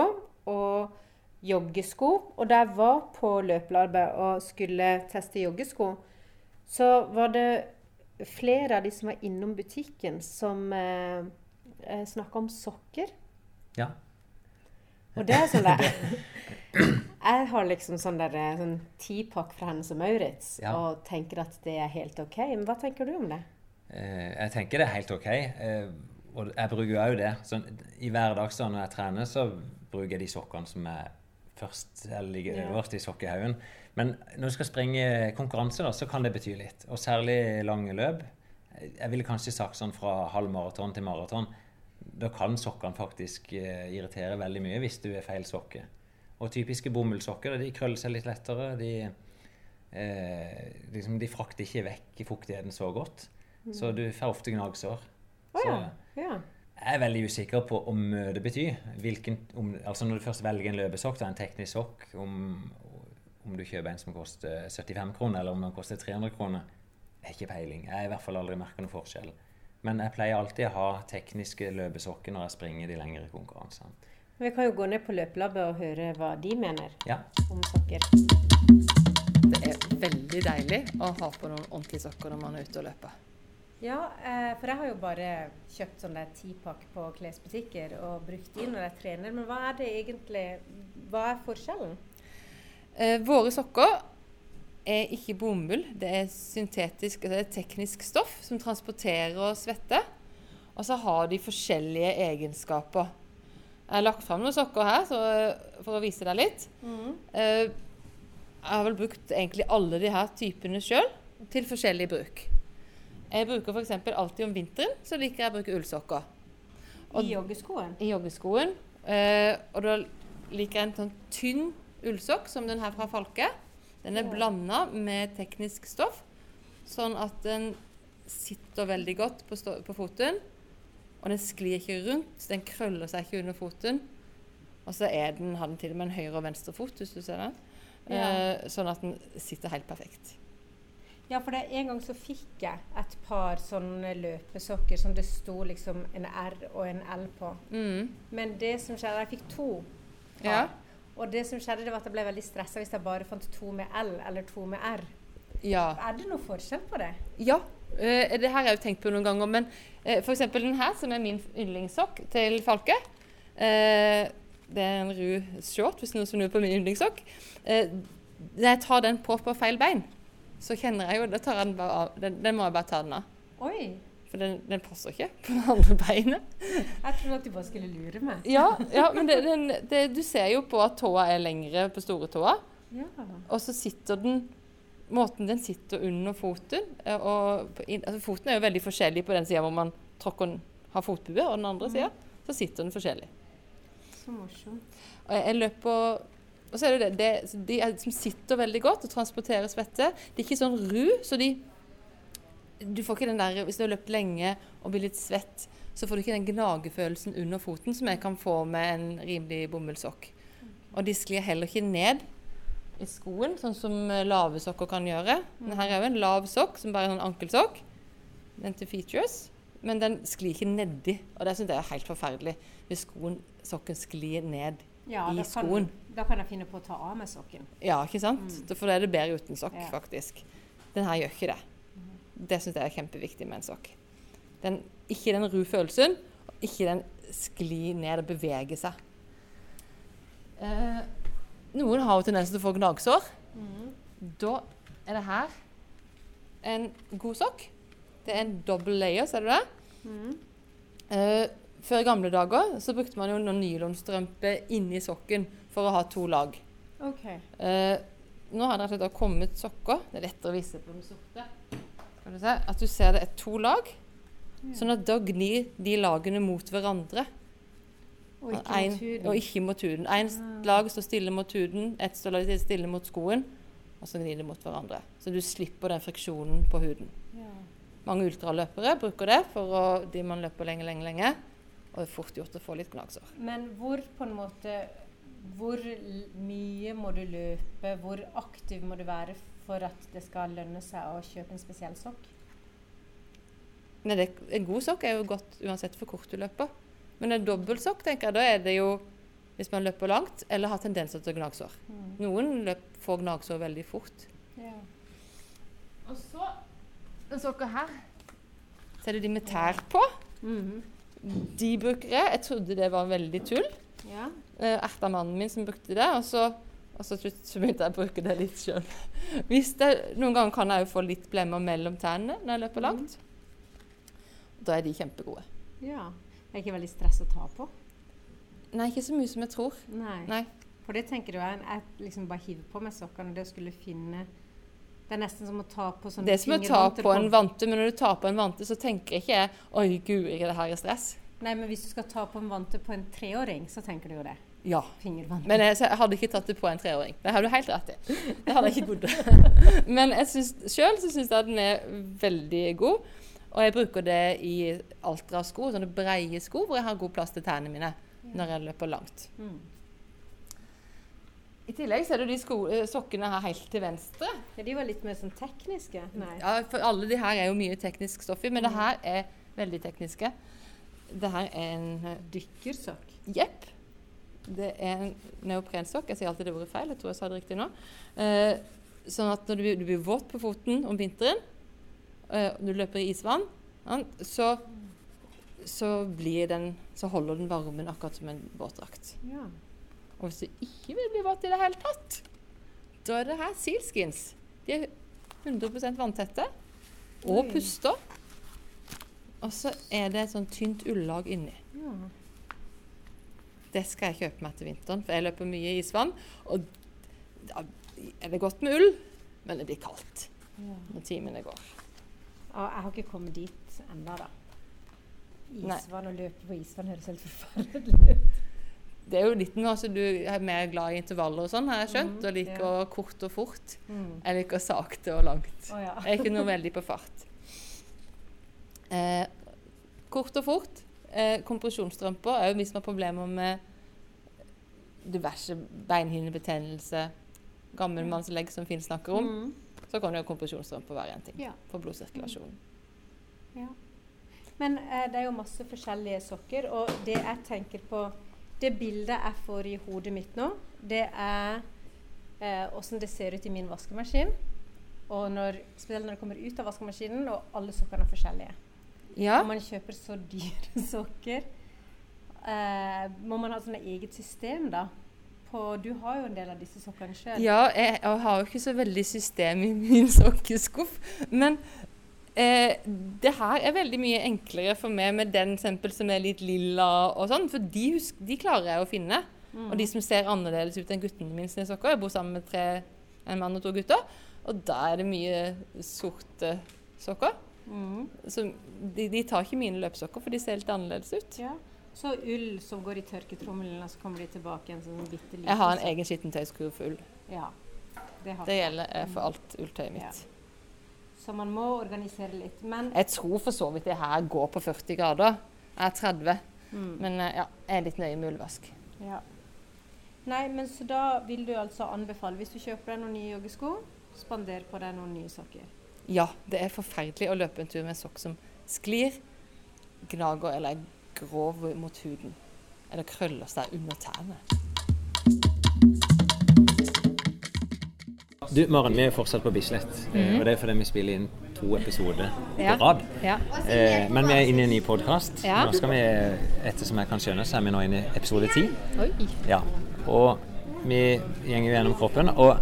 og joggesko. Og da jeg var på løpelarbeidet og skulle teste joggesko, så var det flere av de som var innom butikken, som eh, eh snakka om sokker. Ja. Og det er sånn der Jeg har liksom sånn der eh, sånn tipakk fra Hennes og Maurits ja. og tenker at det er helt OK. Men hva tenker du om det? Eh, jeg tenker det er helt OK. Eh, og jeg bruker òg det. Sånn, I hverdagen når jeg trener, så bruker jeg de sokkene som er først, ligger øverst i sokkehaugen. Men når du skal springe konkurranse, da, så kan det bety litt. Og særlig lange løp. Jeg ville kanskje sagt sånn fra halv maraton til maraton. Da kan sokkene faktisk uh, irritere veldig mye hvis du er feil sokke. Og typiske bomullssokker de krøller seg litt lettere. De, eh, liksom, de frakter ikke vekk fuktigheten så godt. Mm. Så du får ofte gnagsår. Oh, ja. ja. Jeg er veldig usikker på om møte betyr. Hvilken, om, altså når du først velger en løpesokk, en teknisk sokk, om, om, du kjøper en som koster 75 kroner, eller om den koster 300 kroner, jeg har ikke peiling. Jeg har i hvert fall aldri merka noen forskjell. Men jeg pleier alltid å ha tekniske løpesokker når jeg springer de lengre konkurransene. Vi kan jo gå ned på løpelabbet og høre hva de mener ja. om sokker. Det er veldig deilig å ha på noen ordentlige sokker når man er ute og løper. Ja, eh, for jeg har jo bare kjøpt sånne tipakk på klesbutikker og brukt de når jeg trener. Men hva er det egentlig Hva er forskjellen? Eh, våre sokker er ikke bomull. Det er syntetisk, det er teknisk stoff som transporterer og svetter. Og så har de forskjellige egenskaper. Jeg har lagt fram noen sokker her så, for å vise deg litt. Mm. Eh, jeg har vel brukt egentlig alle de her typene sjøl til forskjellig bruk. Jeg bruker f.eks. alltid om vinteren så liker jeg å bruke ullsokker. I joggeskoen? I joggeskoen. Eh, og da liker jeg en sånn tynn ullsokk som den her fra Falke. Den er blanda med teknisk stoff, sånn at den sitter veldig godt på, på, foten. Og den sklir ikke rundt, den krøller seg ikke under foten. Og så er den, har den til og med en høyre og venstre fot, hvis du ser den. Ja. Eh, sånn at den sitter helt perfekt. Ja, for det, en gang så fikk jeg et par sånne løpesokker som det sto liksom en R og en L på. Mm. Men det som skjedde Jeg fikk to par. Ja. Og det som skjedde, det var at jeg ble veldig stressa hvis jeg bare fant to med L eller to med R. Ja. Er det noe forskjell på det? Ja. Uh, det her har jeg jo tenkt på noen ganger. Men uh, f.eks. den her, som er min yndlingssokk til Falke. Uh, Det er en ru short, hvis noen snur på min yndlingssokk. Uh, jeg tar den på på feil bein, så kjenner jeg jo Da tar jeg den bare av. Den, den må jeg bare ta den av. Oi. For den, den passer ikke på det andre beinet. Jeg trodde at du bare skulle lure meg. Ja, ja men det, den, det, du ser jo på at tåa er lengre på store tåa, Ja. og så sitter den Måten den sitter under foten eh, og altså Foten er jo veldig forskjellig på den sida hvor man tråkker, har fotbue, og den andre sida så sitter den forskjellig. Så morsomt. Og jeg, jeg løper Og så er det det, det De er, som sitter veldig godt og transporterer svette. De er ikke sånn ru, så de Du får ikke den der Hvis du har løpt lenge og blir litt svett, så får du ikke den gnagefølelsen under foten som jeg kan få med en rimelig bomullssokk. Og de sklir heller ikke ned i skoen, sånn som eh, lave sokker kan gjøre. Men her er jo en lav sokk, som bare er en sånn ankelsokk. Den til features. Men den sklir ikke nedi, og det syns jeg er helt forferdelig. Hvis skoen, sokken sklir ned Ja, i skoen. kan. Da kan jeg finne på å ta av meg sokken. Ja, ikke sant? For da er det bedre uten sokk, Ja. faktisk. Den her gjør ikke det. Det syns jeg er kjempeviktig med en sokk. Den, ikke den ru følelsen, og ikke den skli ned og bevege seg. Eh, noen har jo tendens til å få gnagsår. Da er det her en god sokk. Det er en double layer, ser du det? Eh, før i gamle dager så brukte man jo noen nylonstrømpe inni sokken for å ha to lag. Okay. Eh, nå har det kommet sokker. Det er lettere å vise på den sorte. Skal du se, at du ser det er to lag. Sånn at da gnir de lagene mot hverandre. Og ikke En- mot huden. Og ikke mot huden. Én lag står stille mot huden, ett står stille mot skoen, og så gnir de mot hverandre. Så du slipper den friksjonen på huden. Ja. Mange ultraløpere bruker det for å, de man løper lenge, lenge, lenge. Og det er fort gjort å få litt gnagsår. Men hvor på en måte Hvor mye må du løpe? Hvor aktiv må du være for at det skal lønne seg å kjøpe en spesiell sokk? Nei, det, en god sokk er jo godt uansett for kort du løper. Men en dobbeltsokk, tenker jeg, da er det jo hvis man løper langt eller har tendenser til gnagsår. Noen løp, får gnagsår veldig fort. Ja. Og så den sokka her. Så er det de med tær på? Mhm. De bruker det. Jeg trodde det var veldig tull. ja. Eh, Erta mannen min som brukte det, og så, og så begynte jeg å bruke det litt sjøl. Noen ganger kan jeg jo få litt blemmer mellom tennene når jeg løper langt. Da er de kjempegode. ja. Det er ikke veldig stress å ta på? Nei, ikke så mye som jeg tror. Nei. Nei. For det tenker du er Jeg liksom bare hiver på meg sokkene. Det å skulle finne Det er nesten som å ta på sånne Det er som å ta på en vante, men når du tar på en vante, så tenker ikke jeg Oi, guri, det her er stress. Nei, men hvis du skal ta på en vante på en treåring, så tenker du jo det. Ja. Men jeg, jeg hadde ikke tatt det på en treåring. Det har du helt rett i. Det hadde jeg ikke bodd. Men jeg sjøl så syns jeg den er veldig god. Og jeg bruker det i Altra-sko, sånne breie sko, hvor jeg har god plass til tærne mine når jeg løper langt. Mm. I tillegg ser du de eh, sokkene her helt til venstre. Ja, de var litt mer sånn tekniske. Nei. Ja, for alle de her er jo mye teknisk stoff i, men det her er veldig tekniske. Det her er en eh, Dykkersokk. Jepp. Det er en neoprensokk. Jeg sier alltid det ordet feil. Jeg tror jeg sa det riktig nå. Eh, sånn at når du, du blir våt på foten om vinteren, eh, du løper i isvann, så, så, blir den, så holder den varmen akkurat som en våtdrakt. Ja. Og hvis du ikke vil bli våt i det hele tatt, da er det her sealskins. De er 100 vanntette og puster. Og så er det et sånn tynt ullag inni. ja. Det skal jeg kjøpe meg til vinteren, for jeg løper mye i isvann. Og da er det godt med ull, men det blir kaldt ja. når timene går. Og jeg har ikke kommet dit ennå, da. Isvann og løpe på isvann høres helt forferdelig ut. Det er jo litt nå, altså Du er mer glad i intervaller og sånn, har jeg skjønt. Mm, Og liker kort og fort. Mm. Jeg liker sakte og langt. Oh, ja. Jeg er ikke noe veldig på fart. Eh, kort og fort. Eh, kompresjonsstrømper er jo hvis man har problemer med diverse beinhinnebetennelse, gammelmannslegg som Finn snakker om, Mm. så kan jo kompresjonsstrømper være en ting Ja. for blodsirkulasjonen. Ja. Men eh, det er jo masse forskjellige sokker, og det jeg tenker på Det bildet jeg får i hodet mitt nå, det er åssen det ser ut i min vaskemaskin. Og når, spesielt når det kommer ut av vaskemaskinen, og alle sokkene er forskjellige. Ja. Og man kjøper så dyre sokker. eh, må man ha et eget system, da? På, du har jo en del av disse sokkene sjøl. Ja, jeg, jeg har jo ikke så veldig system i min sokkeskuff. Men eh, det her er veldig mye enklere for meg med den eksempel som er litt lilla og sånn. For de, husk, de klarer jeg å finne. Og de som ser annerledes ut enn guttene mine sine sokker. Jeg bor sammen med tre, en mann og to gutter. Og da er det mye sorte sokker. Mm. Så de, de tar ikke mine løpsokker, for de ser litt annerledes ut. Ja. Så ull som går i tørketrommelen, og så kommer de tilbake igjen som en bitte liten Jeg har en egen skittentøyskurv for ull. Ja. Det har Det gjelder eh, for alt ulltøyet Ja. Så man må organisere litt. Men Jeg tror for så vidt det her går på 40 grader. Jeg er 30. Mm. Men eh, ja, jeg er litt nøye med ullvask. Ja. Nei, men så da vil du altså anbefale, hvis du kjøper deg noen nye joggesko, spander på deg noen nye sokker. Ja, det er forferdelig å løpe en tur med en sokk som sklir, gnager eller er grov mot huden. Eller krøller seg under tærne. Du, Maren, vi er fortsatt på Bislett. Mm. Og det er fordi vi spiller inn to episoder Ja. på rad. Ja. Eh, men vi er inne i en ny podkast. Ja. Nå skal vi, ettersom jeg kan skjønne, så er vi nå inne i episode ti. Og vi gjenger jo gjennom kroppen. Og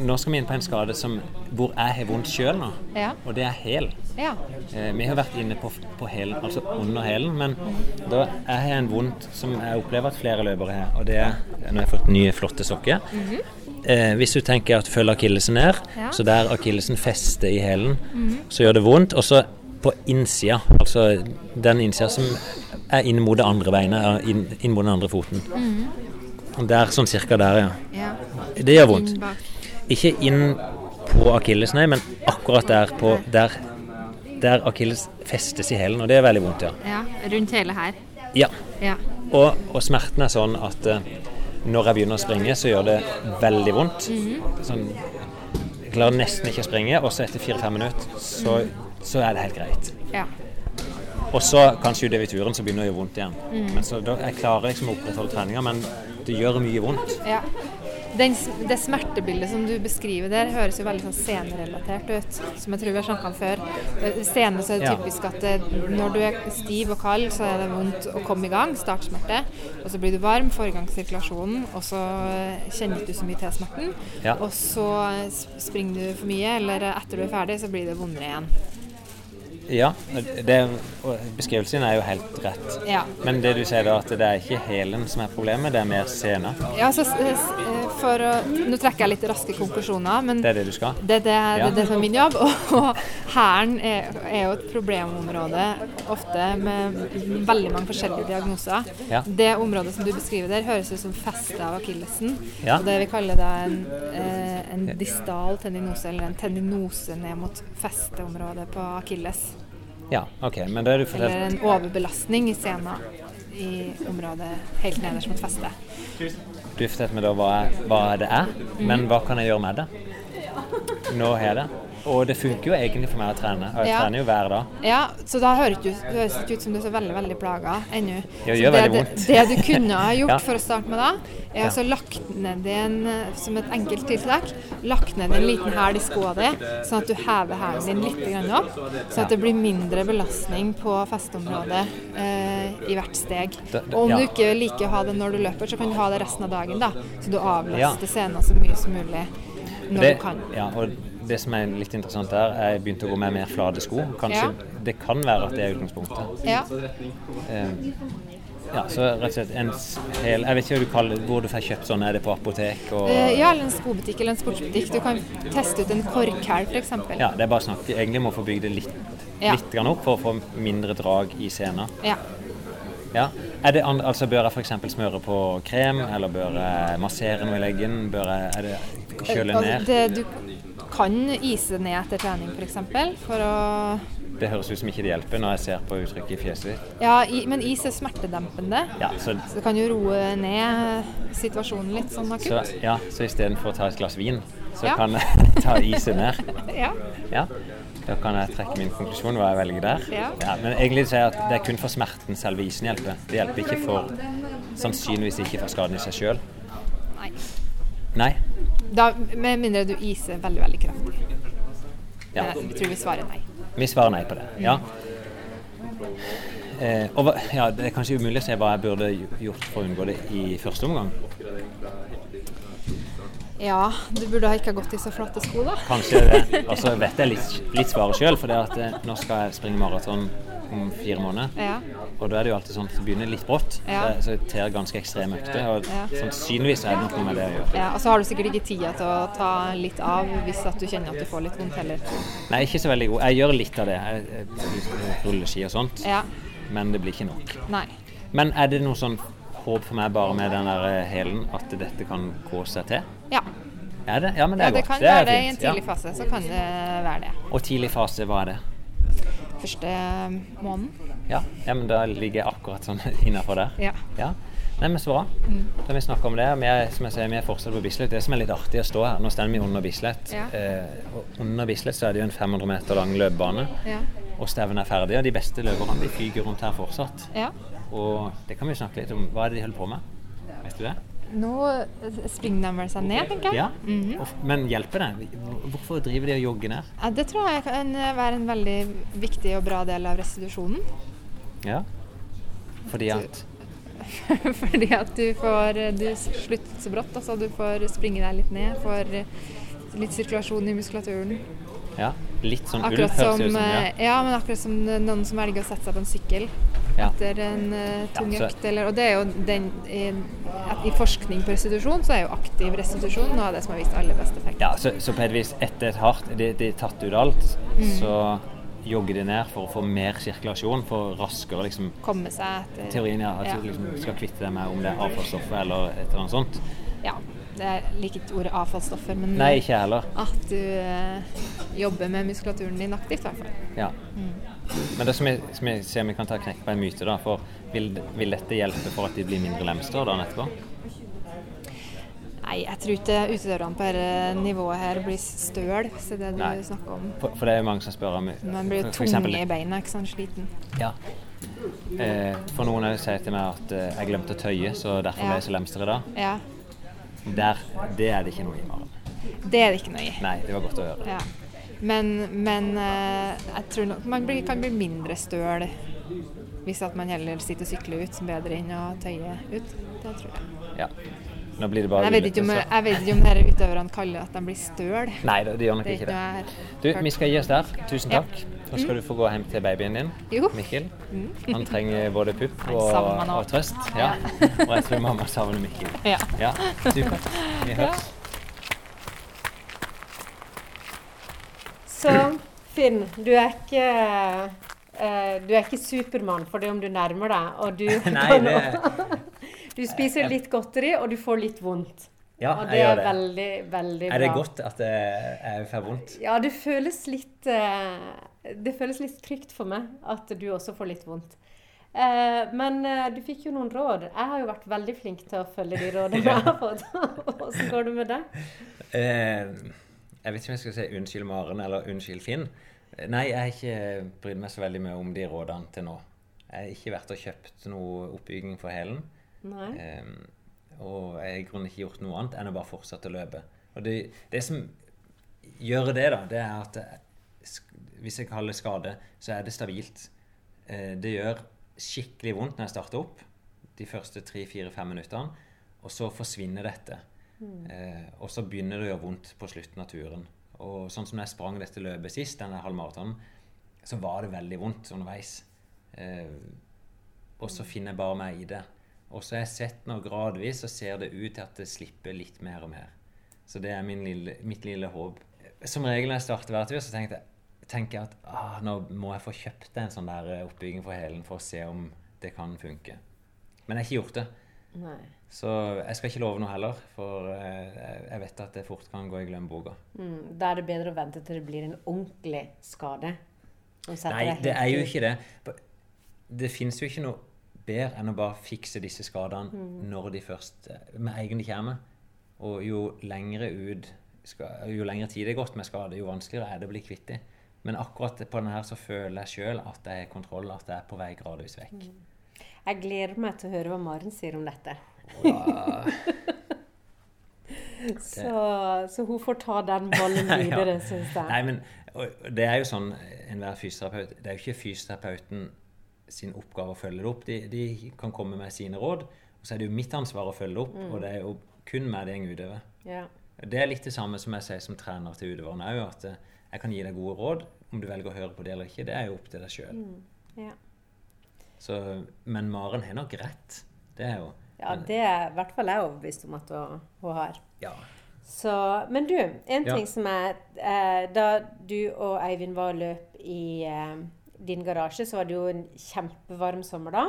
nå skal vi inn på en skade som, hvor jeg har vondt sjøl nå. Ja. Og det er hæl. Ja. Eh, vi har vært inne på, på hælen, altså under hælen, men da jeg har en vondt som jeg opplever at flere løpere har, og det er når jeg har fått nye, flotte sokker. Eh, hvis du tenker at følg akillesen ned, Ja. så der akillesen fester i hælen, så gjør det vondt. Og så på innsida, altså den innsida som er inn mot det andre beinet, inn, inn mot den andre foten. Der, sånn cirka der, ja. ja. Det gjør vondt. Ikke inn på akilles, nei, men akkurat der på der, der akilles festes i hælen, og det er veldig vondt, ja. Ja, rundt hele her. ja. Ja. Og, og smerten er sånn at eh, når jeg begynner å springe, så gjør det veldig vondt. Sånn, jeg klarer nesten ikke å springe, og så etter fire-fem minutter så, så er det helt greit. Ja. Og så kanskje utover i turen så begynner det å gjøre vondt igjen. Men så da, Jeg klarer liksom å opprettholde treninga, men det gjør mye vondt. Ja. Den, det smertebildet som du beskriver der, høres jo veldig sånn scenerelatert ut. Som jeg tror vi har snakka om før. Eh, Scene så er det typisk at det, når du er stiv og kald, så er det vondt å komme i gang. Startsmerte. Og så blir du varm, får i gang sirkulasjonen, og så eh, kjenner du så mye til smerten. Ja. Og så eh, springer du for mye, eller etter du er ferdig, så blir det vondere igjen. Ja, det, beskrivelsen er jo helt rett. Ja. Men det du sier da, at det er ikke hælen som er problemet, det er mer sena. Ja, så, for Nå trekker jeg litt raske konklusjoner, men Det er det du skal? Det, det, Ja. det det er min jobb. Og hælen er, er jo et problemområde ofte med veldig mange forskjellige diagnoser. Ja. Det området som du beskriver der, høres ut som festet av akillesen. Ja. Og det vi kaller da en, eh, en distal tendinose, eller en tendinose ned mot festeområdet på akilles. Ja, OK. Men det er du Eller en overbelastning i scenen i området helt nederst mot festet. Du fortalte meg da hva, hva det er, men hva kan jeg gjøre med det? Nå har jeg det. Og det funker jo egentlig for meg å trene, og jeg Ja. trener jo hver dag. Ja, så da høres det ikke ut som du er så veldig veldig plaga ennå. Det vondt. det du kunne ha gjort Ja. for å starte med da, er altså lagt ned en, som et enkelt tiltak, lagt ned en liten hæl i skoa di, sånn at du hever hælen din litt opp, sånn at det blir mindre belastning på festeområdet eh, i hvert steg. Og om du ikke liker å ha det når du løper, så kan du ha det resten av dagen, da. Så du avlaster Ja. scenen så mye som mulig når Det, du kan. ja, og det som er litt interessant der, er jeg begynte å gå med mer flate sko. Kanskje Det kan være at det er utgangspunktet. Ja. Eh, ja, så rett og slett en hel Jeg vet ikke hva du kaller hvor du får kjøpt sånn. Er det på apotek og Eh, Ja, eller en skobutikk eller en sportsbutikk. Du kan teste ut en korkhæl, f.eks. Ja, det er bare snakk egentlig må få bygd det litt, Ja. litt opp for å få mindre drag i scenen. Ja. Ja. Er det andre, altså Bør jeg f.eks. smøre på krem, eller bør jeg massere noe i leggen? Bør jeg er det kjøle Altså, ned? det, du kan ise ned etter trening, f.eks. For, eksempel, for å Det høres ut som ikke det hjelper når jeg ser på uttrykket i fjeset ditt. Ja, i, men is er smertedempende. Ja, så, Så det kan jo roe ned situasjonen litt sånn så, akutt. ja, så istedenfor å ta et glass vin, så Ja. kan jeg ta isen ned. Ja. Ja. Da kan jeg trekke min konklusjon hva jeg velger der. Ja. men egentlig sier jeg at det er kun for smerten selve isen hjelper. Det hjelper ikke for Sannsynligvis ikke for skaden i seg sjøl. Nei. Da, med mindre du iser veldig, veldig kraftig. Ja. Vi Jeg tror vi svarer nei. Vi svarer nei på det. Ja. Eh, og ja, Det er kanskje umulig å se hva jeg burde gjort for å unngå det i første omgang. Ja, du burde ha ikke ha gått i så flotte sko, da. Kanskje det. Og så vet jeg litt, litt svaret sjøl, for det at eh, nå skal jeg springe maraton om fire måneder. Ja. Og da er det jo alltid sånn at det begynner litt brått. Ja. Så- Så jeg ter ganske ekstreme økter. Og Ja. sannsynligvis er det noe med det å gjøre. Ja, og så har du sikkert ikke tida til å ta litt av hvis at du kjenner at du får litt vondt heller. Nei, ikke så veldig god. Jeg gjør litt av det. Jeg, ruller ski og sånt. Ja. Men det blir ikke nok. Nei. Men er det noe sånn håp for meg bare med den der eh, hælen at dette kan gå seg til? Ja. Er det? Ja, men det ja, er det godt. kan det være det i en tidlig fase. Så kan det være det. Og tidlig fase, hva er det? Første eh, måneden. Ja, ja men da ligger jeg akkurat sånn innafor der. Ja. Ja. Nei, men så bra. Mm. Da vi snakker om det. Vi er, som jeg sier, vi er fortsatt på Bislett. Det som er litt artig å stå her, nå står vi under Bislett. Ja. Eh, og under Bislett så er det jo en 500 meter lang løpebane. Ja. Og stevnet er ferdig, og de beste løperne de fyker rundt her fortsatt. ja. Og det kan vi snakke litt om. Hva er det de holder på med? Vet du det? Nå eh, springer de vel seg ned, tenker jeg. Ja. Mm -hmm. Men hjelper det? Hvorfor driver de og jogger ned? Ja, det tror jeg kan være en veldig viktig og bra del av restitusjonen. Ja. Fordi at Fordi at du får Du slutter så brått. Altså du får springe deg litt ned. Får litt sirkulasjon i muskulaturen. Ja. Litt sånn ulv høres ut som. Ja. eh, ja, men akkurat som noen som velger å sette seg på en sykkel Ja. etter en uh, tung Ja, økt. Eller, og det er jo den i, at I forskning på restitusjon så er jo aktiv restitusjon noe av det som har vist aller best effekt. Ja, så, så på et vis, etter et hardt De, har tatt ut alt, Mm. så jogger de ned for å få mer sirkulasjon, for raskere liksom Komme seg etter Teorien ja, at Ja. du liksom skal kvitte deg med om det er avfallsstoffet eller et eller annet sånt. Ja. Er liker ikke ordet avfallsstoffer, men Nei, ikke heller. at du eh, jobber med muskulaturen din aktivt, i hvert fall. Ja. Mm. Men det som jeg, som jeg ser vi kan ta knekk på en myte, da, for vil, vil dette hjelpe for at de blir mindre lemstra dagen etterpå? Nei, jeg tror ikke utøverne på dette nivået her blir støl, hvis det er det du Nei. snakker om. For, for det er jo mange som spør om Man blir jo tunge i beina, ikke sant, sliten. Ja. Eh, for noen sier til meg at eh, jeg glemte å tøye, så derfor ble jeg så lemstra i dag. Ja, Der, det er det ikke noe i, Maren. det er det ikke noe i. Nei, det var godt å høre. Ja. Men, men eh, jeg tror nok man blir, kan bli mindre støl hvis at man heller sitter og sykler ut, bedre enn å tøye ut. Det tror jeg. Ja. Nå blir det bare jeg vet ikke om, jeg vet ikke om dere utøverne kaller at de blir støl. Nei, det, gjør nok Det ikke det. Du, vi skal gi oss der. Tusen Ja. Nå skal du få gå hjem til babyen din, Jo. Mikkel. Mm. Han trenger både pupp og, og trøst. Ja. Og jeg tror mamma savner Mikkel. Ja. ja. Supert. Vi høres. Så Finn, du er ikke uh, Du er ikke Supermann for det om du nærmer deg, og du Nei, det Du spiser litt godteri, og du får litt vondt. Ja, og jeg det gjør er det. veldig, veldig bra. Er det godt at jeg, jeg får vondt? Ja, det føles litt eh, Det føles litt trygt for meg at du også får litt vondt. Eh, men eh, du fikk jo noen råd. Jeg har jo vært veldig flink til å følge de rådene jeg har fått. Hvordan går det med deg? Eh, jeg vet ikke om jeg skal si unnskyld Maren eller unnskyld Finn. Nei, jeg har ikke brydd meg så veldig mye om de rådene til nå. Jeg har ikke vært og kjøpt noe oppbygging for hælen. Eh, og jeg har i grunnen ikke gjort noe annet enn å bare fortsette å løpe. Og det, det som gjør det, da, det er at jeg, hvis jeg kaller det skade, så er det stabilt. Eh, det gjør skikkelig vondt når jeg starter opp, de første tre-fire-fem minuttene, og så forsvinner dette. Mm. Eh, og så begynner det å gjøre vondt på slutten av turen. Og sånn som når jeg sprang dette løpet sist, denne halvmaratonen, så var det veldig vondt underveis. Eh, og så finner jeg bare meg i det. Og så har jeg sett nå gradvis, så ser det ut til at det slipper litt mer og mer. Så det er min lille, mitt lille håp. Som regel når jeg starter hver tur, så tenker jeg, tenker jeg at ah, nå må jeg få kjøpt en sånn der eh, oppbygging for hælen for å se om det kan funke. Men jeg har ikke gjort det. Nei. Så jeg skal ikke love noe heller, for eh, jeg vet at det fort kan gå i glemmeboka. Mm, da er det bedre å vente til det blir en ordentlig skade. Nei, det er jo ikke det. Det fins jo ikke noe bedre enn å bare fikse disse skadene Mm. når de først med egen de kommer. Og jo lengre ut Jo lengre tid det er gått med skade, jo vanskeligere er det å bli kvitt dem. Men akkurat på denne her så føler jeg sjøl at jeg har kontroll, at jeg er på vei gradvis vekk. Jeg gleder meg til å høre hva Maren sier om dette. Ja. så, så hun får ta den ballen videre, syns jeg. Nei, men det er jo sånn enhver fysioterapeut Det er jo ikke fysioterapeuten sin oppgave å følge det opp. De, de kan komme med sine råd, og så er det jo mitt ansvar å følge det opp. Mm. Og det er jo kun meg det går utover. Ja. Det er litt det samme som jeg sier som trener til utøverne òg, jeg kan gi deg gode råd. Om du velger å høre på det eller ikke, det er jo opp til deg sjøl. Mm. Ja. Men Maren har nok rett. Det er jo ja, det er i hvert fall jeg overbevist om at hun, hun har. Ja. Så, men du, en Ja. ting som er eh, Da du og Eivind var og løp i eh, din garasje, så var det jo en kjempevarm sommer da.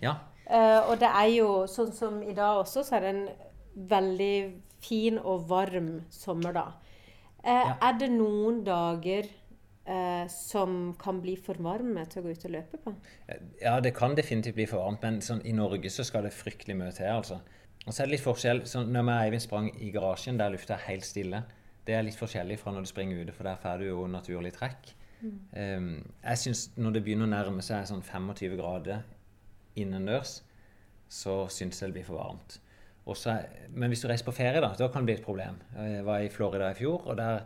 ja. Eh, og det er jo sånn som i dag også, så er det en veldig fin og varm sommer da. Eh, Ja. Er det noen dager eh, som kan bli for varme til å gå ut og løpe på? Ja, det kan definitivt bli for varmt, men sånn, i Norge så skal det fryktelig mye til. altså. Og så er det litt forskjell. sånn, når vi og Eivind sprang i garasjen, der lufta er helt stille, det er litt forskjellig fra når du springer ute, for der får du jo naturlig trekk. Um, jeg syns når det begynner å nærme seg sånn 25 grader innendørs, så syns jeg det blir for varmt. Også, men hvis du reiser på ferie, da, da kan det bli et problem. Jeg var i Florida i fjor, og der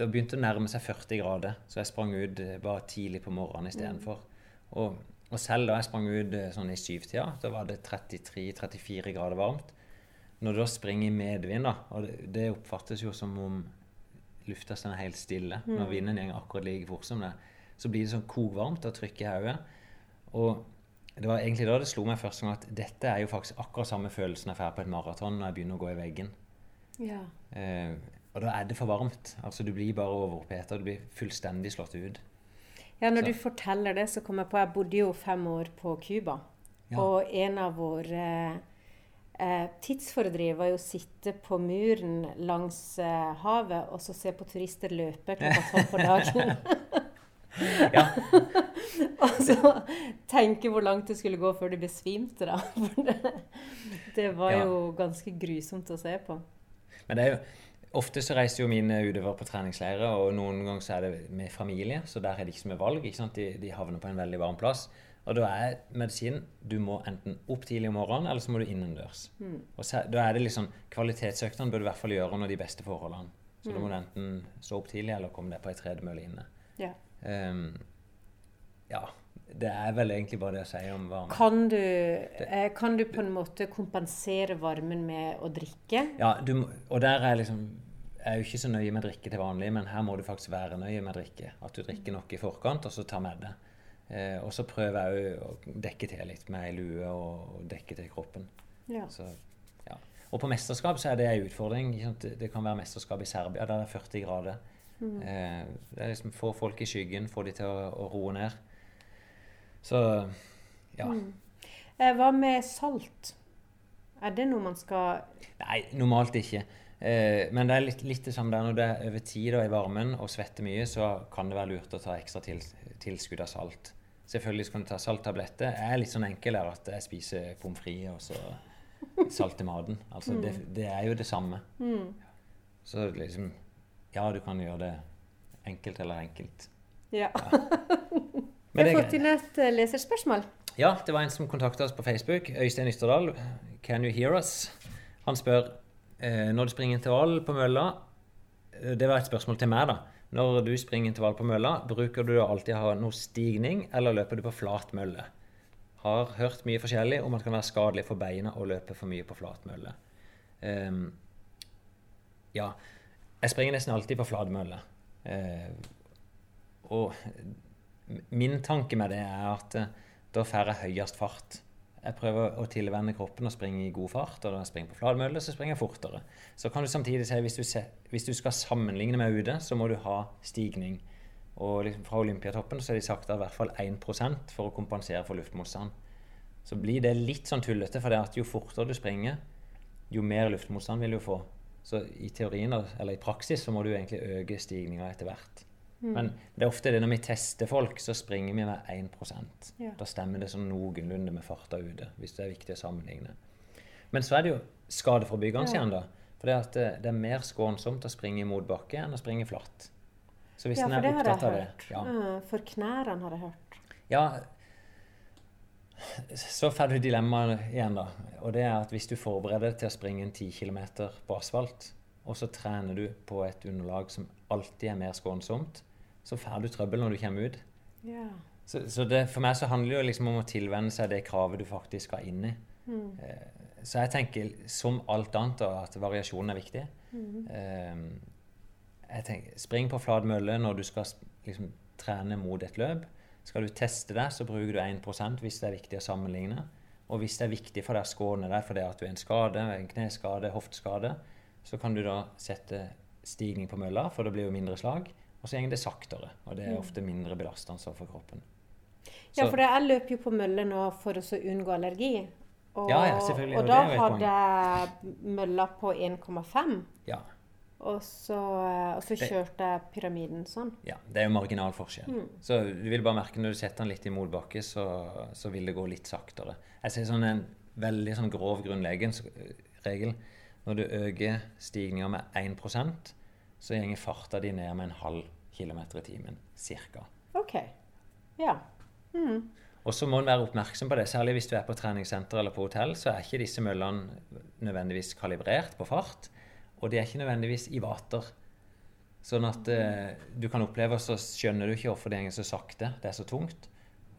det begynte å nærme seg 40 grader, så jeg sprang ut eh, bare tidlig på morgenen istedenfor. Og, og selv da jeg sprang ut eh, sånn i syvtida, da var det 33-34 grader varmt. Når du da springer i medvind, da, og det, det oppfattes jo som om lufta står helt stille når vinden går akkurat like fort som det, så blir det sånn kokvarmt og trykk i hodet. Og det var egentlig da det slo meg første gang at dette er jo faktisk akkurat samme følelsen jeg får på et maraton når jeg begynner å gå i veggen. Ja. Eh, og da er det for varmt. Altså Du blir bare overoppheta. Du blir fullstendig slått ut. Ja, når Så- du forteller det, så kommer jeg på Jeg bodde jo fem år på Cuba. Ja. Og en av våre eh, tidsfordriv var jo å sitte på muren langs eh, havet og så se på turister løpe klokka tolv på dagen. Ja. altså, tenke hvor langt det skulle gå før de besvimte, da. Det, det var Ja. jo ganske grusomt å se på. Men det er jo Ofte så reiser jo mine utøvere på treningsleirer, og noen ganger så er det med familie, så der er det ikke så mye valg. ikke sant? De, de havner på en veldig varm plass. Og da er medisinen du må enten opp tidlig om morgenen, eller så må du innendørs. Og så, da er det liksom Kvalitetsøktene bør du i hvert fall gjøre under de beste forholdene. Så da må du enten stå opp tidlig, eller komme deg på ei tredemølle inne. Ja. Ehm, ja. Det er vel egentlig bare det å si om varme. Kan du, eh, kan du på en måte kompensere varmen med å drikke? Ja, du, og der er liksom Jeg er jo ikke så nøye med drikke til vanlig, men her må du faktisk være nøye med drikke. At du drikker nok i forkant, og så tar med det. Eh, og så prøver jeg å dekke til litt med ei lue og, og dekke til kroppen. Ja. Så, ja. Og på mesterskap så er det ei utfordring. det kan være mesterskap i Serbia der det er 40 grader. Eh, det er liksom Få folk i skyggen, få de til å, å roe ned. Så ja. Eh, Hva med salt? Er det noe man skal Nei, normalt ikke. Eh, men det er litt, litt det samme der når det er over tid og i varmen og svetter mye, så kan det være lurt å ta ekstra til, tilskudd av salt. Selvfølgelig kan du ta salttabletter. Jeg er litt sånn enkel her at jeg spiser pommes frites og så salt i maten. Altså, det, det er jo det samme. Så liksom Ja, du kan gjøre det enkelt eller enkelt. Ja. ja. Vi har fått inn et eh, leserspørsmål. Ja, det var en som kontakta oss på Facebook. Øystein Ytterdal. Can you hear us? Han spør eh, når du springer intervall på mølla eh, Det var et spørsmål til meg, da. Når du springer intervall på mølla, bruker du alltid å ha noe stigning, eller løper du på flat mølle? Har hørt mye forskjellig om at det kan være skadelig for beina å løpe for mye på flat mølle. Um, ja. Jeg springer nesten alltid på flatmølle. Eh, og min tanke med det er at eh, da får jeg høyest fart. Jeg prøver å tilvenne kroppen og springe i god fart. Og når jeg springer på flatmølle, så springer jeg fortere. Så kan du samtidig si hvis hvis du skal sammenligne med ute, så må du ha stigning. Og liksom fra Olympiatoppen så er de sagt av i hvert fall 1% for å kompensere for luftmotstand. Så blir det litt sånn tullete, for jo fortere du springer, jo mer luftmotstand vil du få. Så i teorien, eller i praksis, så må du egentlig øke stigninga etter hvert. Men det er ofte det når vi tester folk, så springer vi med 1 Ja. Da stemmer det sånn noenlunde med farta ute, hvis det er viktig å sammenligne. Men så er det jo skadeforebyggende igjen, da. For det, at det, det er mer skånsomt å springe i motbakke enn å springe flatt. Så hvis Ja, en er opptatt av det ja. Eh, For knærne har jeg hørt. Ja, så får du dilemmaet igjen, da. Og det er at hvis du forbereder deg til å springe en 10 km på asfalt, og så trener du på et underlag som alltid er mer skånsomt, så får du trøbbel når du kommer ut. Yeah. Så, så det, for meg så handler det jo liksom om å tilvenne seg det kravet du faktisk skal inn i. Mm. så jeg tenker som alt annet da, at variasjon er viktig. Mm. jeg tenker, spring på flat mølle når du skal liksom, trene mot et løp. Skal du teste det, så bruker du 1% hvis det er viktig å sammenligne. Og hvis det er viktig for deg å skåne deg fordi at du er en skade, en kneskade, hofteskade, så kan du da sette stigning på mølla, for det blir jo mindre slag. Og så går det saktere, og det er ofte mindre belastende for kroppen. Ja, for jeg løper jo på mølle nå for å unngå allergi. Og, Ja, ja, og da hadde jeg mølla på 1,5. Ja, Og så, og så kjørte jeg pyramiden sånn. ja, det er jo marginal forskjell. Så du vil bare merke når du setter den litt i motbakke, så, så vil det gå litt saktere. Jeg ser sånn en veldig sånn grov grunnleggingsregel. Når du øker stigninga med 1 så går farta di ned med en halv kilometer i timen. Cirka. OK. Ja. Og så må en være oppmerksom på det, særlig hvis du er på treningssenter eller på hotell, så er ikke disse møllene nødvendigvis kalibrert på fart, og det er ikke nødvendigvis i vater. Sånn at eh, du kan oppleve, så skjønner du ikke hvorfor det går så sakte, det er så tungt.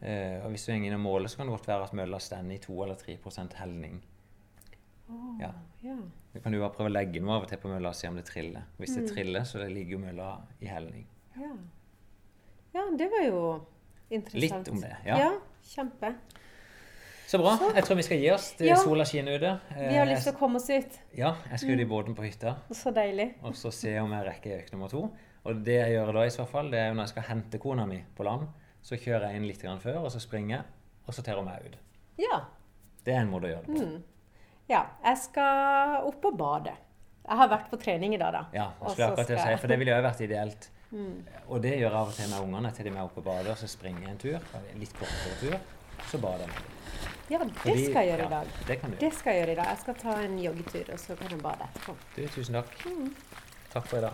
Eh, og hvis du går inn og måler, så kan det godt være at mølla står i 2 eller 3 helning. Ja. ja. Du kan jo bare prøve å legge noe av og til på mølla og se om det triller. Hvis det triller, så ligger jo mølla i helning. Ja. ja, det var jo interessant. Litt om det, ja. ja kjempe. Så bra. Jeg tror vi skal gi oss til Ja. sola skinner ute. Vi har Eh, lyst til å komme oss ut. Ja, jeg skal ut i båten på hytta. Så deilig. og så se om jeg rekker økt nummer to. Og det jeg gjør da i så fall, det er jo når jeg skal hente kona mi på land, så kjører jeg inn litt grann før, og så springer jeg, og så tar hun meg ut. Ja. Det er en måte å gjøre det på. ja. Jeg skal opp og bade. Jeg har vært på trening i dag, da. Ja, Og skulle så akkurat skal si, jeg- for det ville jo vært ideelt. Og det gjør jeg av og til med ungene. Til de er oppe og bader, så springer jeg en tur. En litt kortere tur. Så bader jeg. Ja, det Fordi- skal jeg gjøre i dag. Det kan du. Det skal jeg gjøre i dag. Jeg skal ta en joggetur, og så kan jeg bade etterpå. Du, tusen takk. Takk for i dag.